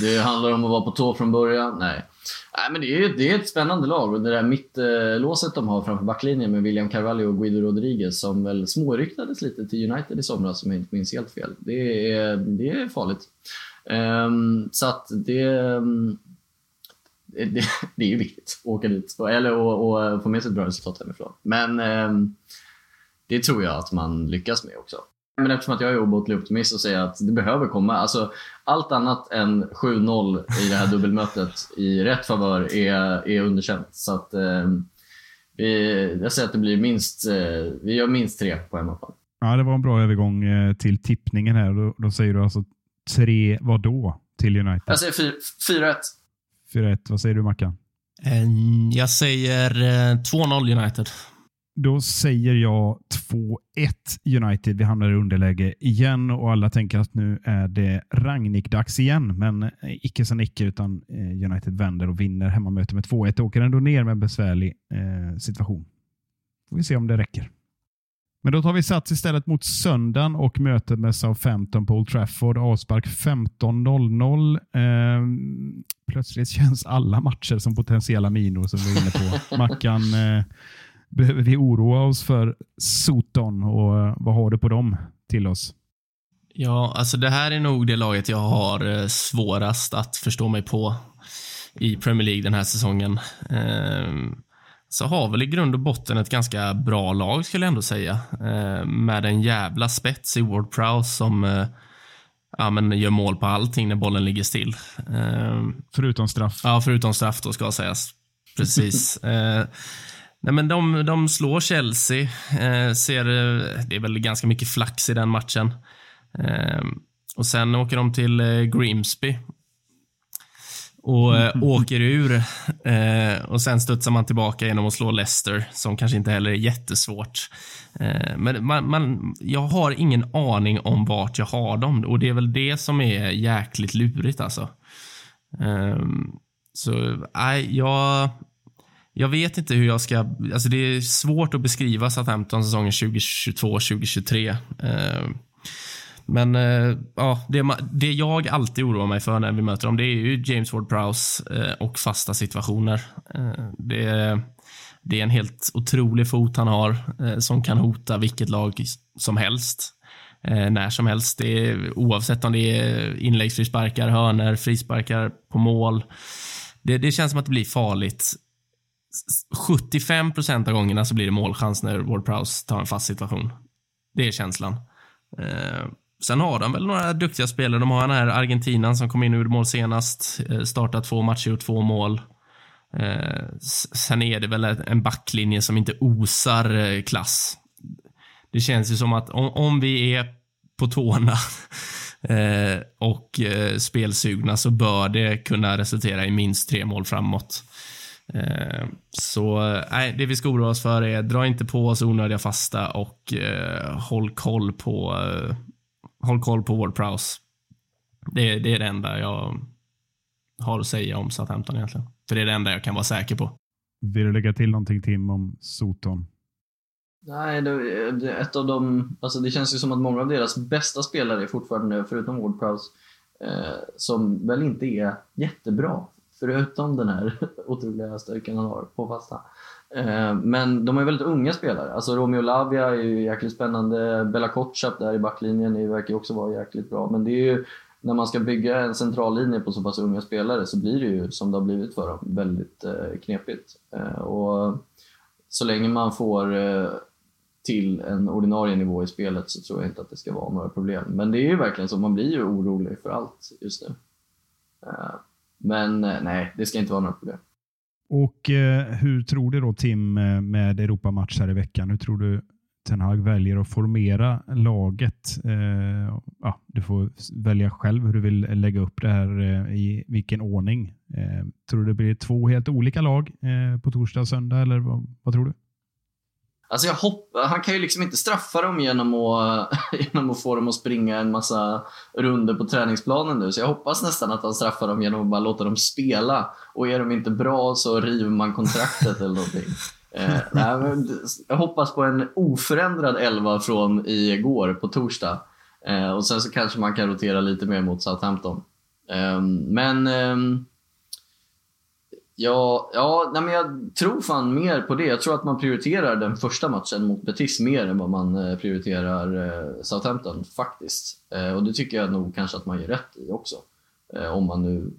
Det handlar om att vara på tå från början. Nej. Nej, men det är, det är ett spännande lag. Och det där mittlåset de har framför backlinjen med William Carvalho och Guido Rodriguez som väl småryktades lite till United i somras om jag inte minns helt fel. Det är, det är farligt. Um, så att det, ehm, det, det är ju viktigt att åka dit. Eller och, och få med sig ett bra resultat hemifrån. Men um, det tror jag att man lyckas med också. Men eftersom att jag är obotlig optimist och säger att det behöver komma. Alltså, allt annat än 7-0 i det här <laughs> dubbelmötet i rätt favör är, är underkänt. Så att, eh, vi, jag säger att det blir minst, eh, vi gör minst tre på hemmaplan. Ja, det var en bra övergång eh, till tippningen här. Då, då säger du alltså tre vad då till United? Jag säger fyr- 4-1. 4-1. Vad säger du Mackan? Eh, Jag säger eh, 2-0 United. Då säger jag 2-1 United. Vi hamnar i underläge igen och alla tänker att nu är det Rangnick-dags igen. Men eh, icke sa Nicke, utan eh, United vänder och vinner hemmamöte med 2-1. Åker ändå ner med en besvärlig eh, situation. Får vi se om det räcker. Men då tar vi sats istället mot söndagen och mötet med Southampton på Old Trafford. Avspark 15.00. Eh, plötsligt känns alla matcher som potentiella minor som vi är inne på. <laughs> Mackan, eh, behöver vi oroa oss för Soton och eh, vad har du på dem till oss? Ja, alltså det här är nog det laget jag har eh, svårast att förstå mig på i Premier League den här säsongen. Eh, så har väl i grund och botten ett ganska bra lag skulle jag ändå säga. Eh, med en jävla spets i Ward Prowse som eh, ja, men gör mål på allting när bollen ligger still. Eh, förutom straff. Ja, förutom straff då ska sägas. Precis. <laughs> eh, nej, men de, de slår Chelsea. Eh, ser, det är väl ganska mycket flax i den matchen. Eh, och Sen åker de till Grimsby och eh, åker ur. Eh, och sen studsar man tillbaka genom att slå Leicester, som kanske inte heller är jättesvårt. Eh, men man, man, jag har ingen aning om vart jag har dem och det är väl det som är jäkligt lurigt alltså. Så nej, jag, jag vet inte hur jag ska... Alltså det är svårt att beskriva Southampton säsongen 2022-2023. Eh, men eh, ja, det, det jag alltid oroar mig för när vi möter dem, det är ju James Ward-Prowse eh, och fasta situationer. Eh, det, det är en helt otrolig fot han har eh, som kan hota vilket lag som helst. Eh, när som helst. Det är, oavsett om det är inläggsfrisparkar, hörner, frisparkar på mål. Det, det känns som att det blir farligt 75 procent av gångerna så blir det målchans när Ward Prowse tar en fast situation. Det är känslan. Eh, sen har de väl några duktiga spelare. De har den här argentinan som kom in ur mål senast. Eh, startat två matcher och två mål. Eh, sen är det väl en backlinje som inte osar eh, klass. Det känns ju som att om, om vi är på tårna <laughs> eh, och eh, spelsugna så bör det kunna resultera i minst tre mål framåt. Så nej, det vi ska oroa oss för är dra inte på oss onödiga fasta och håll koll på håll koll på Ward Prowse. Det, det är det enda jag har att säga om Southampton egentligen. För det är det enda jag kan vara säker på. Vill du lägga till någonting Tim om Soton? Nej, det, det, ett av de, alltså det känns ju som att många av deras bästa spelare är fortfarande, förutom Ward Prowse, eh, som väl inte är jättebra. Förutom den här <laughs> otroliga styrkan han har på fasta. Eh, men de är väldigt unga spelare. Alltså Romeo Lavia är ju jäkligt spännande. Bella Kotschap där i backlinjen verkar ju också vara jäkligt bra. Men det är ju, när man ska bygga en centrallinje på så pass unga spelare så blir det ju, som det har blivit för dem, väldigt eh, knepigt. Eh, och så länge man får till en ordinarie nivå i spelet så tror jag inte att det ska vara några problem. Men det är ju verkligen så, man blir ju orolig för allt just nu. Men eh, nej, det ska inte vara några problem. Och eh, Hur tror du då Tim eh, med Europamatch här i veckan? Hur tror du Ten Hag väljer att formera laget? Eh, ja, du får välja själv hur du vill lägga upp det här eh, i vilken ordning. Eh, tror du det blir två helt olika lag eh, på torsdag och söndag eller vad, vad tror du? Alltså jag hopp, han kan ju liksom inte straffa dem genom att, <laughs> genom att få dem att springa en massa runder på träningsplanen nu. Så jag hoppas nästan att han straffar dem genom att bara låta dem spela. Och är de inte bra så river man kontraktet eller någonting. <laughs> Eh, nej, jag hoppas på en oförändrad elva från igår på torsdag. Eh, och sen så kanske man kan rotera lite mer mot Southampton. Eh, men ehm, Ja, ja nej men jag tror fan mer på det. Jag tror att man prioriterar den första matchen mot Betis mer än vad man eh, prioriterar eh, Southampton faktiskt. Eh, och det tycker jag nog kanske att man gör rätt i också. Om man nu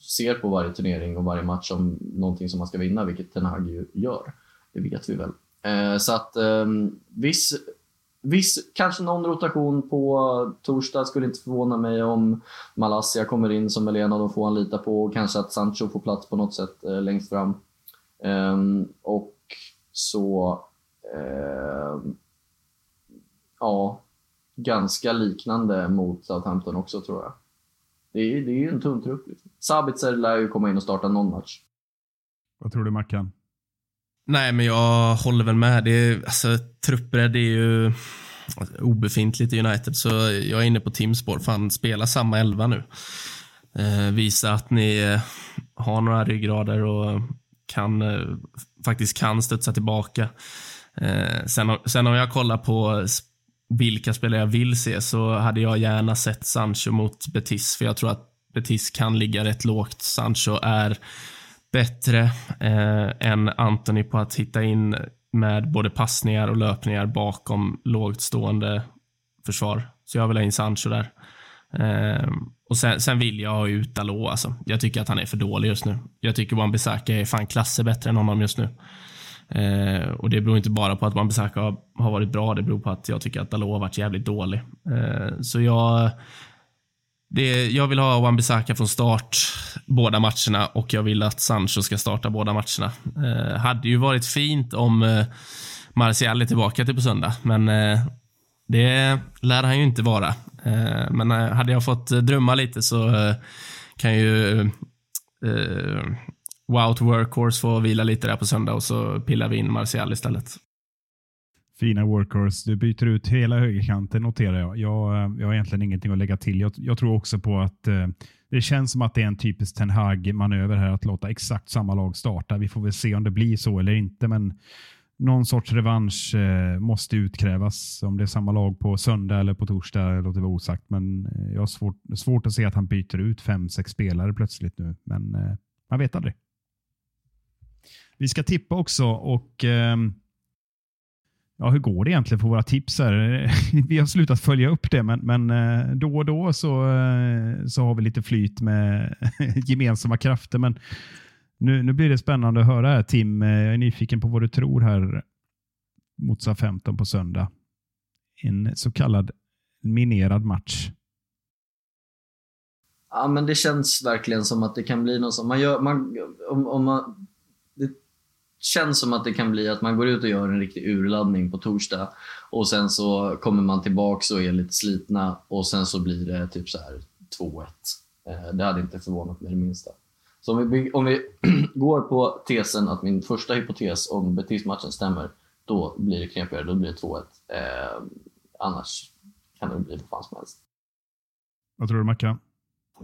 ser på varje turnering och varje match som någonting som man ska vinna, vilket Ten Hag ju gör. Det vet vi väl. Så att ehm, viss Viss, kanske någon rotation på torsdag. Skulle inte förvåna mig om Malaysia kommer in som väl en av de få han litar på. Och kanske att Sancho får plats på något sätt eh, längst fram. Um, och så... Um, ja, ganska liknande mot Southampton också tror jag. Det är, det är ju en tunn trupp. Liksom. Sabitzer lär ju komma in och starta någon match. Vad tror du Mackan? Nej, men jag håller väl med. Det är, alltså, truppbredd är ju obefintligt i United, så jag är inne på Tims spår. Fan, spela samma elva nu. Eh, visa att ni eh, har några ryggrader och kan, eh, faktiskt kan studsa tillbaka. Eh, sen, sen om jag kollar på vilka spelare jag vill se så hade jag gärna sett Sancho mot Betis, för jag tror att Betis kan ligga rätt lågt. Sancho är bättre eh, än Anthony på att hitta in med både passningar och löpningar bakom lågt stående försvar. Så jag vill ha in Sancho där. Eh, och sen, sen, vill jag ha ut Dalot. Alltså. Jag tycker att han är för dålig just nu. Jag tycker Wan-Bissaka är fan klasser bättre än honom just nu. Eh, och Det beror inte bara på att Wan-Bissaka har, har, varit bra, det beror på att jag tycker att Dalot har varit jävligt dålig. Eh, så jag det, jag vill ha Wan-Bissaka från start båda matcherna och jag vill att Sancho ska starta båda matcherna. Eh, hade ju varit fint om eh, Martial är tillbaka till på söndag, men eh, det lär han ju inte vara. Eh, men eh, hade jag fått eh, drömma lite så eh, kan ju eh, eh, Wout Workhorse få vila lite där på söndag och så pillar vi in Martial istället. Fina workhorse. Du byter ut hela högerkanten noterar jag. Jag, eh, jag har egentligen ingenting att lägga till. Jag, jag tror också på att eh, det känns som att det är en typisk Ten Hag-manöver här att låta exakt samma lag starta. Vi får väl se om det blir så eller inte, men någon sorts revansch eh, måste utkrävas. Om det är samma lag på söndag eller på torsdag låter vara osagt, men eh, jag har svårt, svårt att se att han byter ut fem, sex spelare plötsligt nu, men eh, man vet aldrig. Vi ska tippa också och ehm, ja, hur går det egentligen för våra tips? Här? <laughs> Vi har slutat följa upp det, men, men eh, då och då så, eh, så har vi lite flyt med <laughs> gemensamma krafter. Men nu, nu blir det spännande att höra här, Tim. Eh, jag är nyfiken på vad du tror här mot SA 15 på söndag. En så kallad minerad match. Ja, men det känns verkligen som att det kan bli något som man gör. Man, om, om man, känns som att det kan bli att man går ut och gör en riktig urladdning på torsdag och sen så kommer man tillbaks och är lite slitna och sen så blir det typ så här 2-1. Eh, det hade inte förvånat mig det minsta. Så om vi, om vi <clears throat> går på tesen att min första hypotes om Betis-matchen stämmer, då blir det knepigare, då blir det 2-1. Eh, annars kan det bli vad fan som helst. Vad tror du Mackan?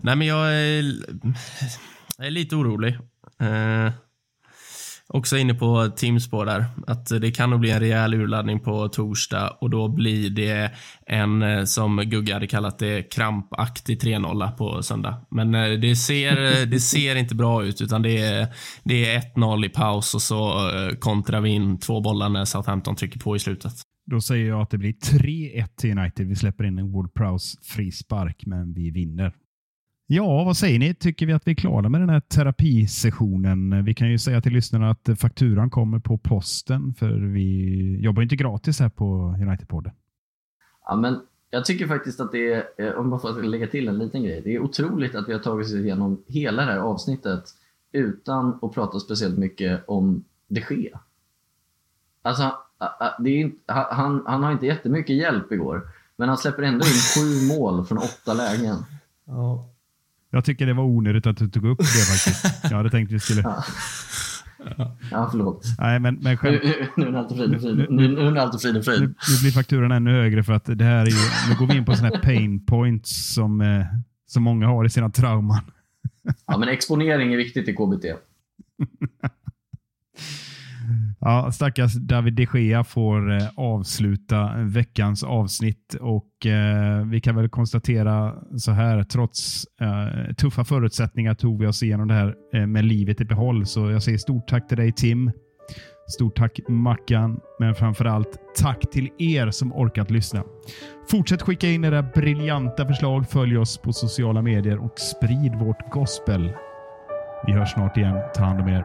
Nej, men jag är, jag är lite orolig. Eh, också inne på Teamspår där, att det kan nog bli en rejäl urladdning på torsdag och då blir det en, eh, som Gugge hade kallat det, krampaktig 3-0 på söndag. Men eh, det ser, eh, det ser inte bra ut, utan det är, det är 1-0 i paus och så kontrar vi in två bollar när Southampton trycker på i slutet. Då säger jag att det blir 3-1 till United. Vi släpper in en Ward Prowse frispark, men vi vinner. Ja, vad säger ni? Tycker vi att vi är klara med den här terapisessionen? Vi kan ju säga till lyssnarna att fakturan kommer på posten, för vi jobbar inte gratis här på United-podden. Ja, men jag tycker faktiskt att det är, eh, om jag får lägga till en liten grej, det är otroligt att vi har tagit oss igenom hela det här avsnittet utan att prata speciellt mycket om de Gea. Alltså, det är inte, han, han har inte jättemycket hjälp igår, men han släpper ändå in sju mål från åtta lägen. Ja. Jag tycker det var onödigt att du tog upp det faktiskt. <laughs> Jag hade tänkt att vi skulle... Ja. Ja, förlåt. Nej, men, men skämt... nu, nu är allt frid och frid. Nu, nu är allt frid och frid. Nu, nu, blir fakturan ännu högre för att det här är ju, nu går vi in på sådana här pain points som, eh, som många har i sina trauman. Ja, men exponering är viktigt i KBT. <laughs> Ja, stackars David de Gea får eh, avsluta veckans avsnitt och eh, vi kan väl konstatera så här, trots eh, tuffa förutsättningar tog vi oss igenom det här eh, med livet i behåll. Så jag säger stort tack till dig Tim. Stort tack Mackan, men framför allt tack till er som orkat lyssna. Fortsätt skicka in era briljanta förslag, följ oss på sociala medier och sprid vårt gospel. Vi hörs snart igen. Ta hand om er.